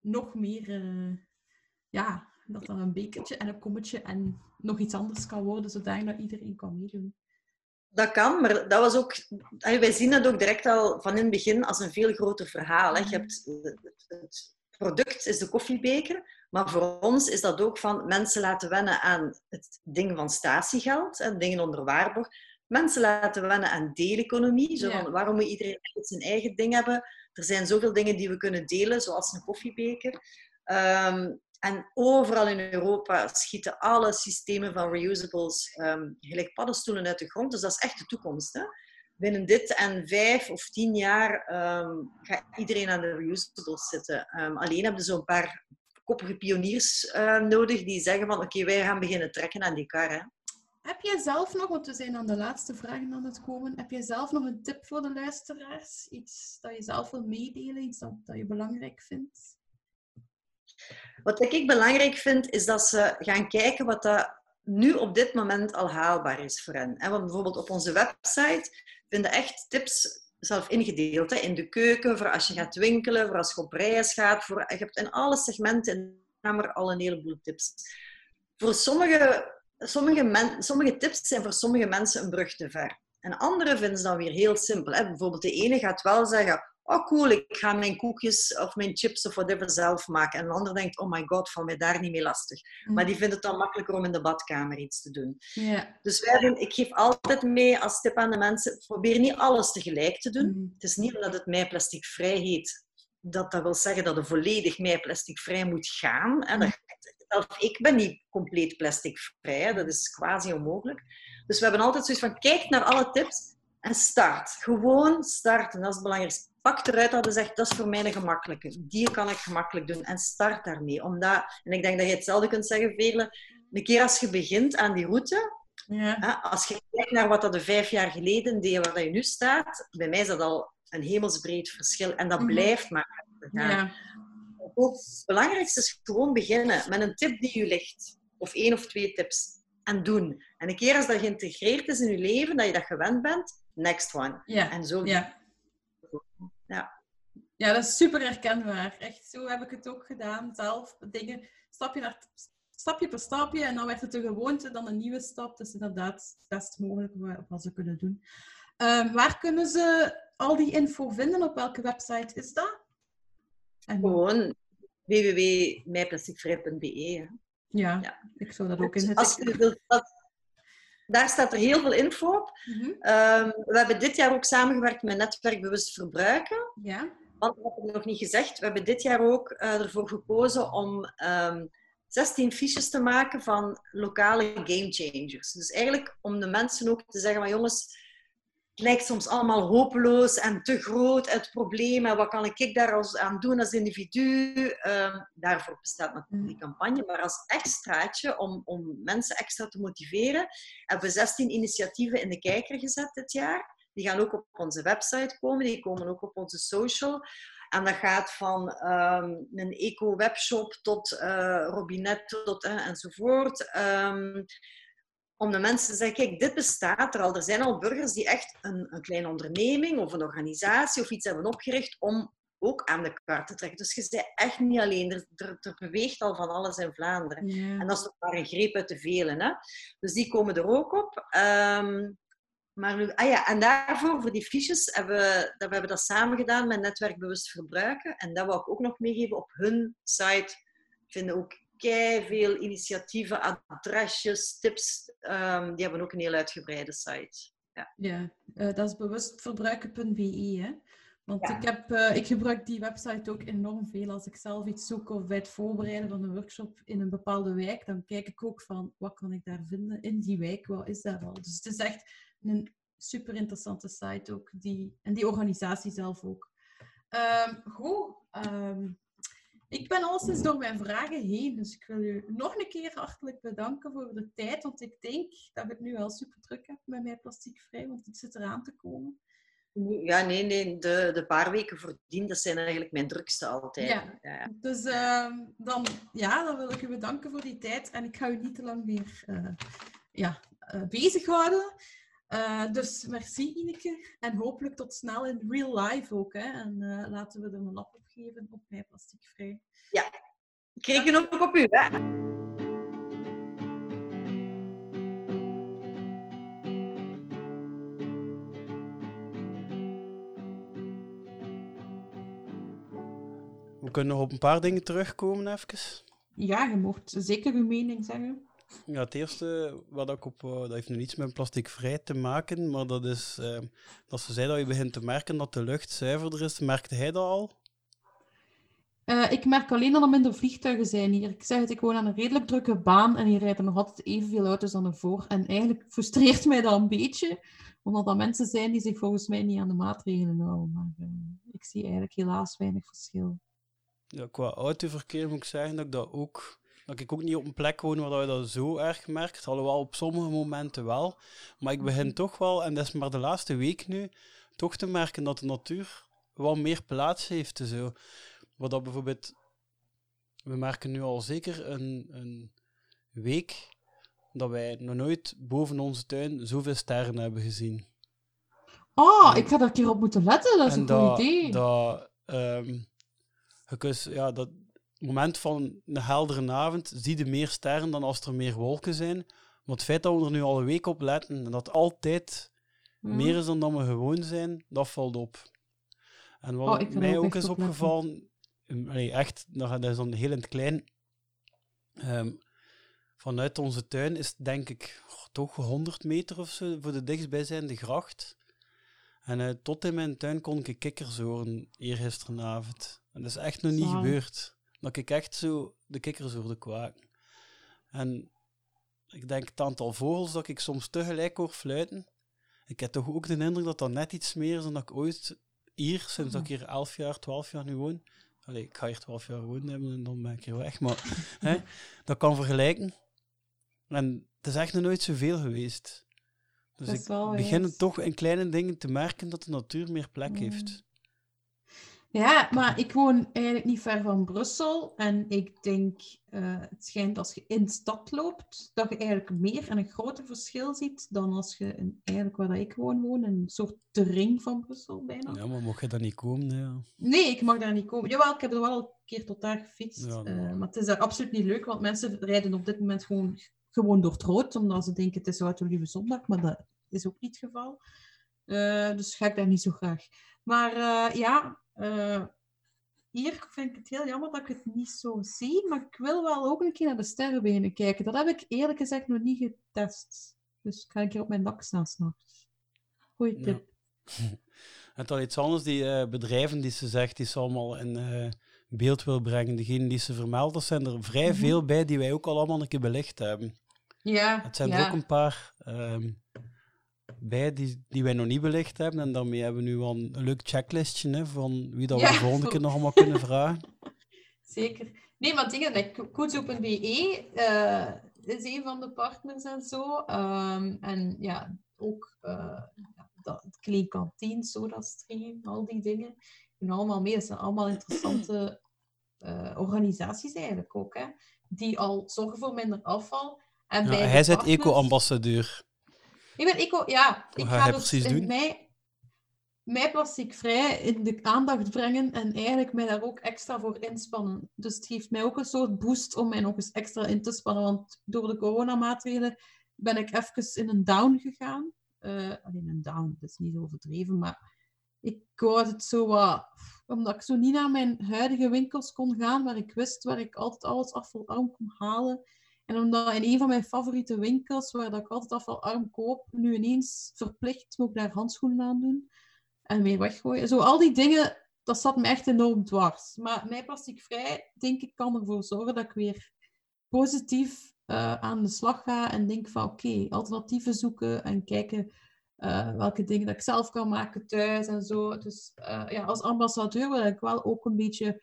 B: nog meer, eh, ja, dat dat een bekertje en een kommetje en nog iets anders kan worden, zodat iedereen kan meedoen.
D: Dat kan, maar dat was ook, wij zien dat ook direct al van in het begin als een veel groter verhaal. Hè. Je hebt, het product is de koffiebeker, maar voor ons is dat ook van mensen laten wennen aan het ding van statiegeld en dingen onder waarborg. Mensen laten wennen aan deeleconomie. Zo
B: Ja.
D: van, waarom moet iedereen zijn eigen ding hebben? Er zijn zoveel dingen die we kunnen delen, zoals een koffiebeker. Ehm, En overal in Europa schieten alle systemen van reusables ehm, gelijk paddenstoelen uit de grond. Dus dat is echt de toekomst. Hè? Binnen dit en vijf of tien jaar ehm, gaat iedereen aan de reusables zitten. Um, alleen hebben ze zo'n paar koppige pioniers uh, nodig die zeggen van oké, wij gaan beginnen trekken aan die kar. Hè?
B: Heb jij zelf nog, want we zijn aan de laatste vragen aan het komen, heb jij zelf nog een tip voor de luisteraars? Iets dat je zelf wil meedelen, iets dat, dat je belangrijk vindt?
D: Wat ik belangrijk vind, is dat ze gaan kijken wat dat nu op dit moment al haalbaar is voor hen. Want bijvoorbeeld op onze website vinden echt tips zelf ingedeeld. Hè? In de keuken, voor als je gaat winkelen, voor als je op reis gaat. Voor, je hebt in alle segmenten in de kamer al een heleboel tips. Voor sommige, sommige, sommige tips zijn voor sommige mensen een brug te ver. En andere vinden ze dan weer heel simpel. Hè? Bijvoorbeeld de ene gaat wel zeggen, oh cool, ik ga mijn koekjes of mijn chips of whatever zelf maken. En de ander denkt, oh my god, val mij daar niet mee lastig. Mm. Maar die vindt het dan makkelijker om in de badkamer iets te doen. Dus wij doen, ik geef altijd mee als tip aan de mensen, probeer niet alles tegelijk te doen. Mm. Het is niet omdat het mij plasticvrij heet, dat dat wil zeggen dat het volledig mij plasticvrij moet gaan. En mm. dat, ik ben niet compleet plasticvrij, dat is quasi onmogelijk. Dus we hebben altijd zoiets van, kijk naar alle tips en start. Gewoon starten, dat is het belangrijkste pak eruit dat je zegt, dat is voor mij een gemakkelijke. Die kan ik gemakkelijk doen. En start daarmee. Omdat, en ik denk dat je hetzelfde kunt zeggen, Veerle. Een keer als je begint aan die route, ja. hè, als je kijkt naar wat dat de vijf jaar geleden deed, waar je nu staat, bij mij is dat al een hemelsbreed verschil. En dat mhm. blijft maar gaan. Ja. Het belangrijkste is gewoon beginnen met een tip die je ligt. Of één of twee tips. En doen. En een keer als dat geïntegreerd is in je leven, dat je dat gewend bent, next one.
B: Ja.
D: En zo.
B: Ja. Ja. ja, dat is super herkenbaar. Echt, zo heb ik het ook gedaan. Zelf dingen, stapje, naar, stapje per stapje. En dan werd het een gewoonte, dan een nieuwe stap. Dus inderdaad, het best mogelijk wat ze kunnen doen. Um, waar kunnen ze al die info vinden? Op welke website is dat?
D: En... Gewoon www.mijplasticvrij.be.
B: Ja, ja, ik zou dat ook in
D: het... Als je wilt, daar staat er heel veel info op. Mhm. Ehm, we hebben dit jaar ook samengewerkt met Netwerk Bewust Verbruiken.
B: Ja.
D: Want dat heb ik nog niet gezegd. We hebben dit jaar ook uh, ervoor gekozen om um, ehm, 16 fiches te maken van lokale game changers. Dus eigenlijk om de mensen ook te zeggen van jongens, lijkt soms allemaal hopeloos en te groot het probleem. En wat kan ik daar als, aan doen als individu? Uh, daarvoor bestaat natuurlijk die campagne. Maar als extraatje, om, om mensen extra te motiveren, hebben we 16 initiatieven in de kijker gezet dit jaar. Die gaan ook op onze website komen, die komen ook op onze social. En dat gaat van um, een eco-webshop tot uh, robinet tot, uh, enzovoort. Um, om de mensen te zeggen, kijk, dit bestaat er al. Er zijn al burgers die echt een, een kleine onderneming of een organisatie of iets hebben opgericht om ook aan de kaart te trekken. Dus je bent echt niet alleen. Er, er, beweegt al van alles in Vlaanderen. En dat is nog maar een greep uit de velen. Hè? Dus die komen er ook op. Um, maar nu, ah ja, en daarvoor, voor die fiches, hebben we, dat, we hebben dat samen gedaan met Netwerk Bewust Verbruiken. En dat wil ik ook nog meegeven. Op hun site vinden ook veel initiatieven, adresjes, tips. Um, die hebben ook een heel uitgebreide site. Ja,
B: ja uh, dat is bewustverbruiken.be. Hè? Want ik, heb, uh, ik gebruik die website ook enorm veel. Als ik zelf iets zoek of bij het voorbereiden van een workshop in een bepaalde wijk, dan kijk ik ook van wat kan ik daar vinden in die wijk, wat is daar al. Dus het is echt een super interessante site ook. Die, en die organisatie zelf ook. Um, goed. Um, ik ben al sinds door mijn vragen heen, dus ik wil u nog een keer hartelijk bedanken voor de tijd, want ik denk dat ik het nu wel super druk heb met mijn plastiekvrij, want het zit eraan te komen.
D: Ja, nee, nee. De, de paar weken voordien, dat zijn eigenlijk mijn drukste altijd.
B: Ja. ja. Dus uh, dan, ja, dan wil ik u bedanken voor die tijd en ik ga u niet te lang meer uh, ja, uh, bezighouden. Uh, dus merci Ineke en hopelijk tot snel in real life ook. Hè. En laten we er een lap geven op mij plasticvrij.
D: Ja, ik reken ook op u. Hè?
C: We kunnen nog op een paar dingen terugkomen even.
B: Ja, je mocht zeker uw mening zeggen.
C: Ja, het eerste wat ik op, uh, dat heeft nu niets met plasticvrij te maken, maar dat is uh, dat ze zei dat je begint te merken dat de lucht zuiverder is. Merkte hij dat al?
B: Eh, ik merk alleen dat er minder vliegtuigen zijn hier. Ik zeg het, ik woon aan een redelijk drukke baan en hier rijden nog altijd evenveel auto's dan ervoor. En eigenlijk frustreert mij dat een beetje, omdat er mensen zijn die zich volgens mij niet aan de maatregelen houden. Maar uh, ik zie eigenlijk helaas weinig verschil.
C: Ja, qua autoverkeer moet ik zeggen dat ik dat ook dat ik ook niet op een plek woon waar je dat zo erg merkt. Alhoewel op sommige momenten wel. Maar ik begin toch wel, en dat is maar de laatste week nu, toch te merken dat de natuur wel meer plaats heeft. Zo. Wat dat bijvoorbeeld, we merken nu al zeker een, een week dat wij nog nooit boven onze tuin zoveel sterren hebben gezien.
B: Oh, ik ga daar een keer op moeten letten, dat is een goed idee.
C: Dat, um, ja, dat, moment van een heldere avond zie je meer sterren dan als er meer wolken zijn. Maar het feit dat we er nu al een week op letten en dat altijd mhm. meer is dan we gewoon zijn, dat valt op. En wat oh, mij ook is opgevallen, nee, echt, dat is dan heel in het klein. Ehm, vanuit onze tuin is denk ik toch 100 meter of zo voor de dichtstbijzijnde gracht. En uh, tot in mijn tuin kon ik kikkers horen eergisterenavond. En dat is echt nog niet gebeurd dat ik echt zo de kikkers hoorde kwaken. En ik denk het aantal vogels dat ik soms tegelijk hoor fluiten. Ik heb toch ook de indruk dat dat net iets meer is dan dat ik ooit hier, sinds dat ik hier 11 jaar, 12 jaar nu woon. Allee, ik ga hier 12 jaar wonen hebben en dan ben ik hier weg. Maar *laughs* hè, dat kan vergelijken. En het is echt nog nooit zoveel geweest. Dus ik begin toch in kleine dingen te merken dat de natuur meer plek heeft.
B: Ja, maar ik woon eigenlijk niet ver van Brussel. En ik denk, uh, het schijnt als je in de stad loopt, dat je eigenlijk meer en een groter verschil ziet dan als je in, eigenlijk waar ik woon, woon, een soort de ring van Brussel bijna.
C: Ja, maar mocht je daar niet komen? Ja.
B: Nee, ik mag daar niet komen. Jawel, ik heb er wel een keer tot daar gefietst. Ja, uh, maar het is daar absoluut niet leuk, want mensen rijden op dit moment gewoon, gewoon door het rood, omdat ze denken het is Lieve Zondag, maar dat is ook niet het geval. Uh, dus ga ik daar niet zo graag. Maar ja, uh, hier vind ik het heel jammer dat ik het niet zo zie, maar ik wil wel ook een keer naar de sterrenbenen kijken. Dat heb ik eerlijk gezegd nog niet getest. Dus ik ga een keer op mijn dak staan s'nachts. Goeie tip.
C: Ja. *laughs* En dan iets anders, die uh, bedrijven die ze zegt, die ze allemaal in uh, beeld wil brengen, degene die ze vermeldt, er zijn er vrij mhm. veel bij die wij ook al allemaal een keer belicht hebben.
B: Ja.
C: Het zijn
B: ja.
C: er ook een paar. Um, bij die, die wij nog niet belicht hebben. En daarmee hebben we nu wel een, leuk checklistje hè, van wie dat we de volgende keer nog allemaal kunnen vragen. *laughs*
B: Zeker. Nee, maar dingen, like, koetsoep.be uh, is een van de partners en zo. Um, en ja, ook uh, dat, Clean Kantine, SodaStream, al die dingen. En allemaal mee. Dat zijn allemaal interessante uh, organisaties eigenlijk ook, hè, die al zorgen voor minder afval. En
C: ja, hij is eco-ambassadeur.
B: Ik ben eco, ja. ik ga, dus precies doen? Mij, mij plasticvrij in de aandacht brengen en eigenlijk mij daar ook extra voor inspannen. Dus het geeft mij ook een soort boost om mij nog eens extra in te spannen. Want door de coronamaatregelen ben ik even in een down gegaan. Uh, alleen een down, dat is niet overdreven, maar ik wou het zo wat... Omdat ik zo niet naar mijn huidige winkels kon gaan, waar ik wist waar ik altijd alles afvalarm kon halen en omdat in een van mijn favoriete winkels, waar ik altijd afvalarm koop, nu ineens verplicht moet ik daar handschoenen aan doen en mee weggooien. Zo, al die dingen, dat zat me echt enorm dwars. Maar mij plasticvrij, denk ik, kan ervoor zorgen dat ik weer positief uh, aan de slag ga en denk van oké, alternatieven zoeken en kijken uh, welke dingen dat ik zelf kan maken thuis en zo. Dus uh, ja, als ambassadeur wil ik wel ook een beetje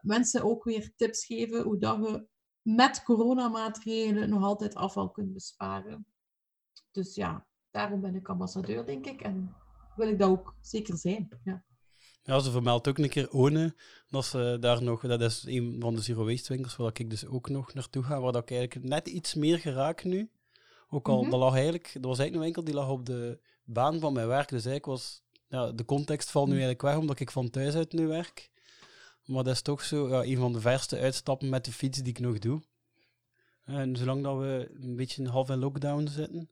B: mensen ook weer tips geven hoe dat je met coronamaatregelen nog altijd afval kunt besparen. Dus ja, daarom ben ik ambassadeur, denk ik. En wil ik dat ook zeker zijn. Ja.
C: Ja, ze vermeldt ook een keer One, dat ze daar nog, dat is een van de zero waste winkels waar ik dus ook nog naartoe ga, waar dat ik eigenlijk net iets meer geraak nu. Ook al, mm dat lag eigenlijk, dat was eigenlijk een winkel die lag op de baan van mijn werk, dus eigenlijk was, ja, de context valt nu mhm. eigenlijk weg, omdat ik van thuis uit nu werk. Maar dat is toch zo ja, een van de verste uitstappen met de fiets die ik nog doe. En zolang dat we een beetje half in lockdown zitten.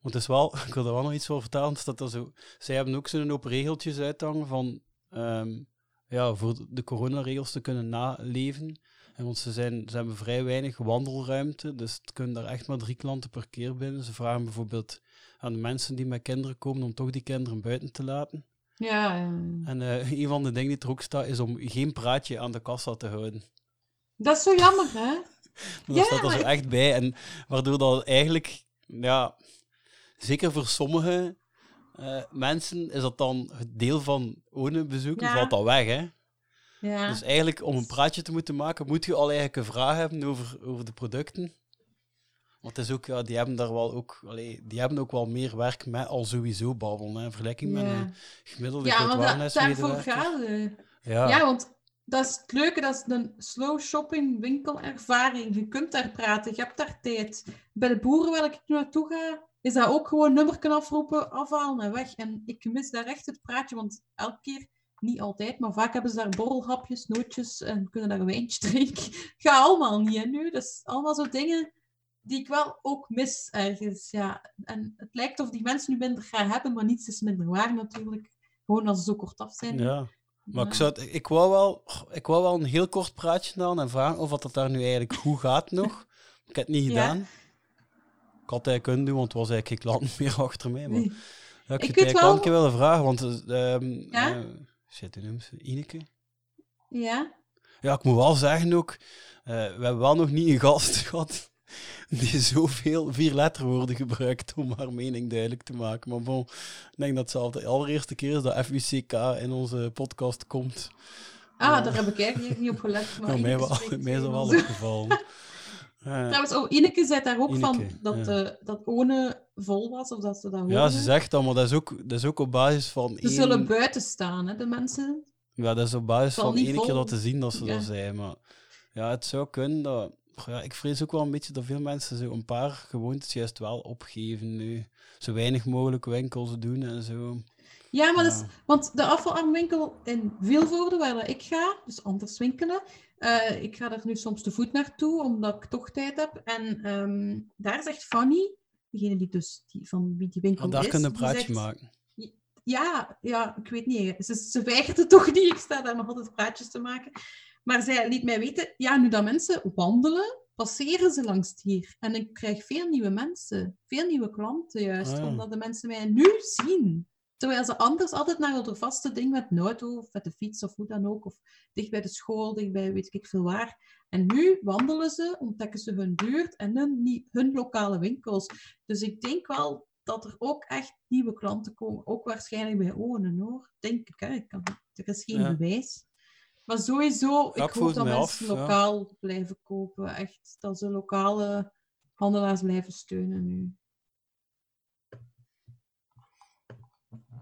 C: Want het is wel, *laughs* ik wil er wel nog iets over vertellen. Dat er zo, zij hebben ook zo'n hoop regeltjes uithangen van ehm, ja, voor de coronaregels te kunnen naleven. En want ze, zijn, ze hebben vrij weinig wandelruimte, dus het kunnen daar echt maar drie klanten per keer binnen. Ze vragen bijvoorbeeld aan de mensen die met kinderen komen om toch die kinderen buiten te laten.
B: Ja.
C: En eh, een van de dingen die er ook staat, is om geen praatje aan de kassa te houden.
B: Dat is zo jammer, hè? *laughs*
C: Maar
B: Ja,
C: dat staat er zo
B: maar-
C: echt bij. En waardoor dat eigenlijk, ja, zeker voor sommige eh, mensen is dat dan het deel van ownen bezoeken,
B: Ja.
C: valt dat weg, hè.
B: Ja.
C: Dus eigenlijk, om een praatje te moeten maken, moet je al eigenlijk een vraag hebben over, over de producten. Want het is ook, ja, die hebben daar wel ook, allee, die hebben ook wel meer werk met al sowieso babbelen, hè, in vergelijking met een gemiddelde
B: ja, maar da- daarvoor gaat het.
C: Ja,
B: Ja, want dat is het leuke, dat is een slow shopping winkelervaring. Je kunt daar praten, je hebt daar tijd. Bij de boeren waar ik nu naartoe ga, is dat ook gewoon nummerken afroepen, afhalen en weg. En ik mis daar echt het praatje, want elke keer, niet altijd, maar vaak hebben ze daar borrelhapjes, nootjes en kunnen daar een wijntje *laughs* drinken. Ga allemaal niet, hè, nu. Dat is allemaal zo dingen die ik wel ook mis ergens, ja. En het lijkt of die mensen nu minder gaan hebben, maar niets is minder waar natuurlijk. Gewoon als ze zo kort af zijn.
C: ja. Maar ik, zou het- ik, wou wel, ik wou wel een heel kort praatje aan en vragen of dat daar nu eigenlijk goed gaat nog. *laughs* Ik heb het niet
B: Ja.
C: gedaan. Ik had het eigenlijk kunnen doen, want het was eigenlijk geen land *laughs* meer achter mij. Maar
B: Nee.
C: ja, ik
B: Ik
C: het eigenlijk wel een keer willen vragen, want... eh, ehm
B: Ja?
C: eh, noemt ze? Ineke?
B: Ja?
C: Ja, ik moet wel zeggen ook, eh, we hebben wel nog niet een gast *laughs* gehad *laughs* die zoveel vier letterwoorden gebruikt om haar mening duidelijk te maken. Maar bon, ik denk dat het de allereerste keer is dat FUCK in onze podcast komt.
B: Ah, daar heb ik eigenlijk niet op gelet. Maar *laughs*
C: Ja, mij, wel, mij is dat wel opgevallen. *laughs* Eh,
B: Trouwens, oh, Ineke zei daar ook
C: Ineke,
B: van dat,
C: ja.
B: eh dat One vol was, of dat ze dat
C: ja, ze zegt dat, maar dat is ook, dat is ook op basis van
B: Ze
C: één...
B: zullen buiten staan, hè, de mensen.
C: Ja, dat is op basis van één keer dat te zien dat ze
B: Ja.
C: dat zei. Maar ja, het zou kunnen dat... Ja, ik vrees ook wel een beetje dat veel mensen zo een paar gewoontes juist wel opgeven nu. Zo weinig mogelijk winkels doen en zo.
B: Ja, maar
C: Ja.
B: is, want de afvalarmwinkel in Vilvoorde, waar ik ga, dus anders winkelen, eh, ik ga er nu soms te voet naartoe, omdat ik toch tijd heb. En ehm, daar zegt Fanny, degene die dus die, van wie die winkel
C: Want daar
B: is,
C: kunnen een
B: die
C: praatje
B: zegt-
C: maken.
B: Ja, ja, ik weet niet. Ze, ze weigert het toch niet. Ik sta daar nog altijd praatjes te maken. Maar zij liet mij weten, ja, nu dat mensen wandelen, passeren ze langs hier. En ik krijg veel nieuwe mensen, veel nieuwe klanten juist,
C: Ah, ja.
B: omdat de mensen mij nu zien. Terwijl ze anders altijd naar hun vaste ding met de auto of met de fiets of hoe dan ook, of dicht bij de school, dicht bij weet ik veel waar. En nu wandelen ze, ontdekken ze hun buurt en hun, hun lokale winkels. Dus ik denk wel dat er ook echt nieuwe klanten komen. Ook waarschijnlijk bij Onen, hoor. Denk ik, hè. Ik kan, er is geen
C: Ja.
B: bewijs. Maar sowieso,
C: Ja, ik
B: hoop dat mensen
C: af, ja.
B: lokaal blijven kopen. Echt, dat ze lokale handelaars blijven steunen nu.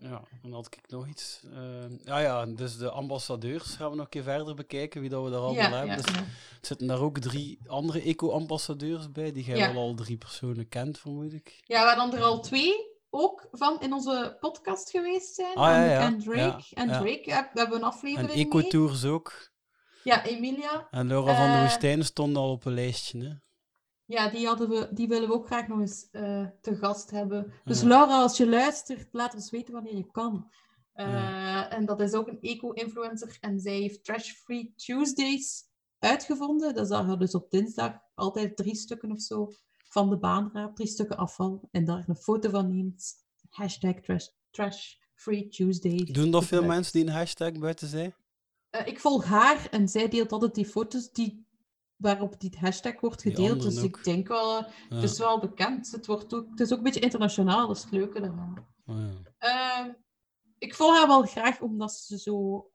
C: Ja, en dan had ik nog iets. eh, ja, ja, dus de ambassadeurs gaan we nog een keer verder bekijken, wie dat we daar allemaal
B: Ja,
C: hebben.
B: ja,
C: Dus
B: ja.
C: er zitten daar ook drie andere eco-ambassadeurs bij, die jij
B: Ja.
C: wel al drie personen kent, vermoed ik.
B: Ja, waar dan er al twee ook van in onze podcast geweest zijn.
C: Ah, ja,
B: Anneke
C: ja.
B: En Drake.
C: Ja,
B: En. Drake, ja, we hebben een
C: En
B: aflevering mee.
C: Ecotours ook.
B: Ja, Emilia.
C: En Laura van der
B: Eh,
C: Woestijn stond al op een lijstje. Hè?
B: Ja, die, hadden we, die willen we ook graag nog eens eh, te gast hebben. Dus. Laura, als je luistert, laat ons weten wanneer je kan. Eh. En dat is ook een eco-influencer. En zij heeft Trash Free Tuesdays uitgevonden. Dat er dus op dinsdag altijd drie stukken of zo van de baan raapt, drie stukken afval. En daar een foto van neemt. Hashtag Trash, trash Free Tuesday.
C: Doen dat veel mensen die een hashtag buiten zijn?
B: Eh, ik volg haar en zij deelt altijd die foto's die, waarop die hashtag wordt gedeeld. Dus
C: ook.
B: ik denk wel,
C: Ja.
B: het is wel bekend. Het, wordt ook, het is ook een beetje internationaal, dat is het leuke daarvan.
C: Oh, ja.
B: Ehm, ik volg haar wel graag omdat ze zo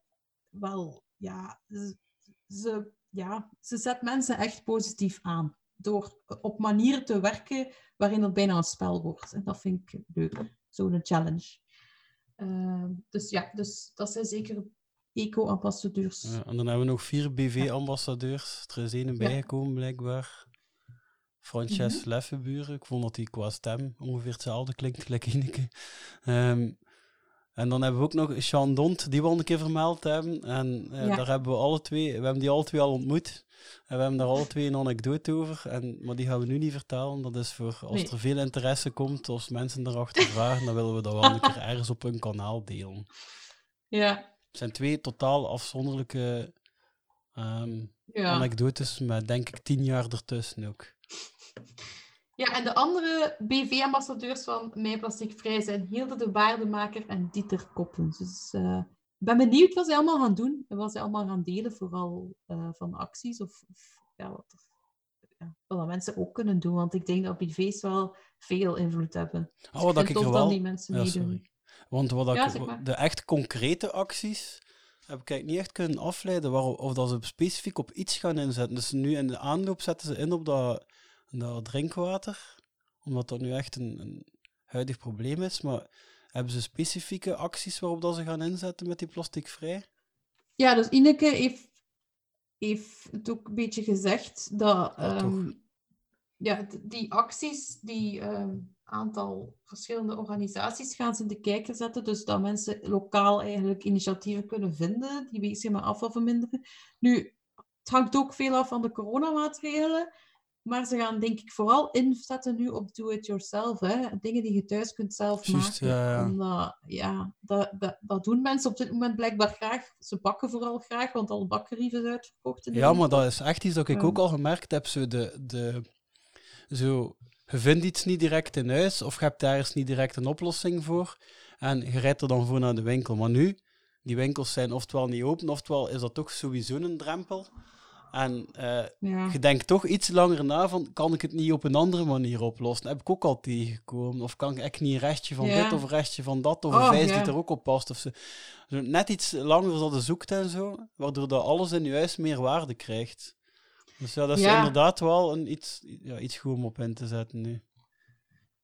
B: wel, ja, ze, ze, ja, ze zet mensen echt positief aan. Door op manieren te werken waarin het bijna een spel wordt. En dat vind ik leuk, zo'n challenge. Ehm, dus ja, dus dat zijn zeker eco-ambassadeurs.
C: Ja, en dan hebben we nog vier BV-ambassadeurs. Er is één bijgekomen, blijkbaar. Frances
B: Mhm.
C: Leffenburen. Ik vond dat die qua stem ongeveer hetzelfde klinkt, gelijk Ineke. Ehm, en dan hebben we ook nog Sean Dont, die we al een keer vermeld hebben. En eh,
B: Ja.
C: daar hebben we alle twee, we hebben die alle twee al ontmoet. En we hebben daar alle twee een anekdote over. En, maar die gaan we nu niet vertellen. Dat is voor als
B: Nee.
C: er veel interesse komt, als mensen erachter vragen, dan willen we dat wel een keer ergens op hun kanaal delen.
B: Ja,
C: Het zijn twee totaal afzonderlijke
B: ja.
C: anekdotes met denk ik tien jaar ertussen ook.
B: Ja, en de andere BV-ambassadeurs van Mijn Plastic Vrij zijn Hilde de Waardemaker en Dieter Koppens. Dus eh, ik ben benieuwd wat ze allemaal gaan doen en wat ze allemaal gaan delen, vooral uh, van acties of, of ja, wat, ja, wat mensen ook kunnen doen. Want ik denk dat BV's wel veel invloed hebben.
C: Oh, wat ik, ik wel...
B: die mensen ja, meedoen.
C: Want wat ja, ik, de echt concrete acties heb ik niet echt kunnen afleiden waarop, of dat ze specifiek op iets gaan inzetten. Dus nu in de aanloop zetten ze in op dat, dat drinkwater, omdat dat nu echt een, een huidig probleem is. Maar hebben ze specifieke acties waarop dat ze gaan inzetten met die plasticvrij?
B: Ja, dus Ineke heeft, heeft het ook een beetje gezegd dat ja, ehm, ja die acties die um, aantal verschillende organisaties gaan ze in de kijker zetten. Dus dat mensen lokaal eigenlijk initiatieven kunnen vinden die bezig met afval verminderen. Nu, het hangt ook veel af van de coronamaatregelen. Maar ze gaan denk ik vooral inzetten nu op do-it-yourself. Dingen die je thuis kunt zelf
C: Just,
B: maken.
C: Ja, ja.
B: Dat, dat, dat, doen mensen op dit moment blijkbaar graag. Ze bakken vooral graag, want alle bakkerieven zijn uitverkocht.
C: Ja, maar dat is echt iets dat ik ook al gemerkt heb. Zo de, de, zo je vindt iets niet direct in huis of je hebt daar eens niet direct een oplossing voor en je rijdt er dan voor naar de winkel. Maar nu, die winkels zijn oftewel niet open, oftewel is dat toch sowieso een drempel. En uh, ja. je denkt toch iets langer na van, kan ik het niet op een andere manier oplossen? heb ik ook al tegengekomen. Of kan ik niet een restje van dit of een restje van dat, of een oh, vijs die er ook op past. Of zo. Net iets langer dat je zoekt en zo, waardoor dat alles in je huis meer waarde krijgt. Dus ja, dat is inderdaad wel een iets, ja, iets goed om op in te zetten nu.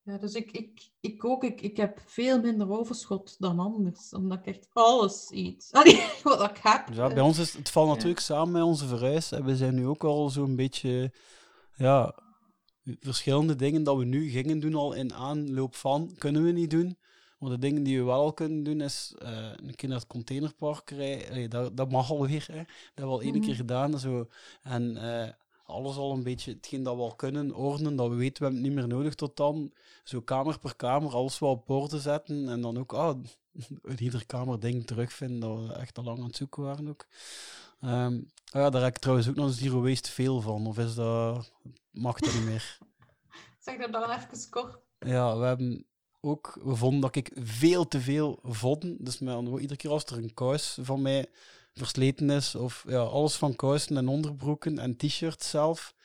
B: Ja, dus ik, ik, ik ook, ik, ik heb veel minder overschot dan anders, omdat ik echt alles eet. *laughs* wat ik heb.
C: Ja, bij ons is het valt natuurlijk samen met onze verhuis. En we zijn nu ook al zo'n beetje, ja, verschillende dingen dat we nu gingen doen al in aanloop van, kunnen we niet doen. Maar de dingen die we wel al kunnen doen is uh, een keer naar het containerpark rijden. dat, dat mag alweer. Hè. Dat hebben we al één mm keer gedaan. Zo. En uh, alles al een beetje, hetgeen dat we al kunnen ordenen, dat we weten, we hebben het niet meer nodig tot dan. Zo kamer per kamer, alles wel op orde zetten. En dan ook ah, in iedere kamer dingen terugvinden, dat we echt al lang aan het zoeken waren ook. Um, ja, daar heb ik trouwens ook nog zero waste veel van. Of is dat, mag dat niet meer? *laughs*
B: Zeg dat dan even kort.
C: Ja, we hebben ook, we vonden dat ik veel te veel vodden. Dus iedere keer als er een kous van mij versleten is, of ja, alles van kousen en onderbroeken en t-shirts zelf,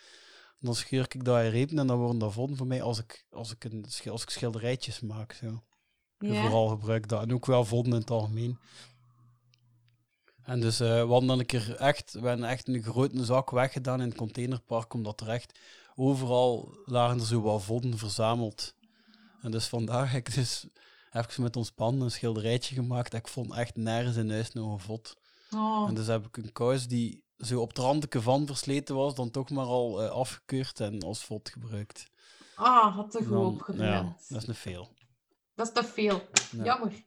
C: dan scheur ik dat in repen en dan worden dat vodden voor mij als ik, als ik, een, als ik schilderijtjes maak. Zo. Ja. Vooral gebruik dat. En ook wel vodden in het algemeen. En dus uh, we hadden dan een keer echt, we hebben echt een grote zak weggedaan in het containerpark, omdat er echt overal lagen er zo wat vodden verzameld. En dus vandaag heb ik dus even met ons pan een schilderijtje gemaakt. Ik vond echt nergens in huis nog een vod. Oh. En dus heb ik een kous die zo op het randje van versleten was, dan toch maar al uh, afgekeurd en als vod gebruikt.
B: Ah, had te goed gedaan.
C: Ja, dat is te veel.
B: Dat is te veel. Jammer.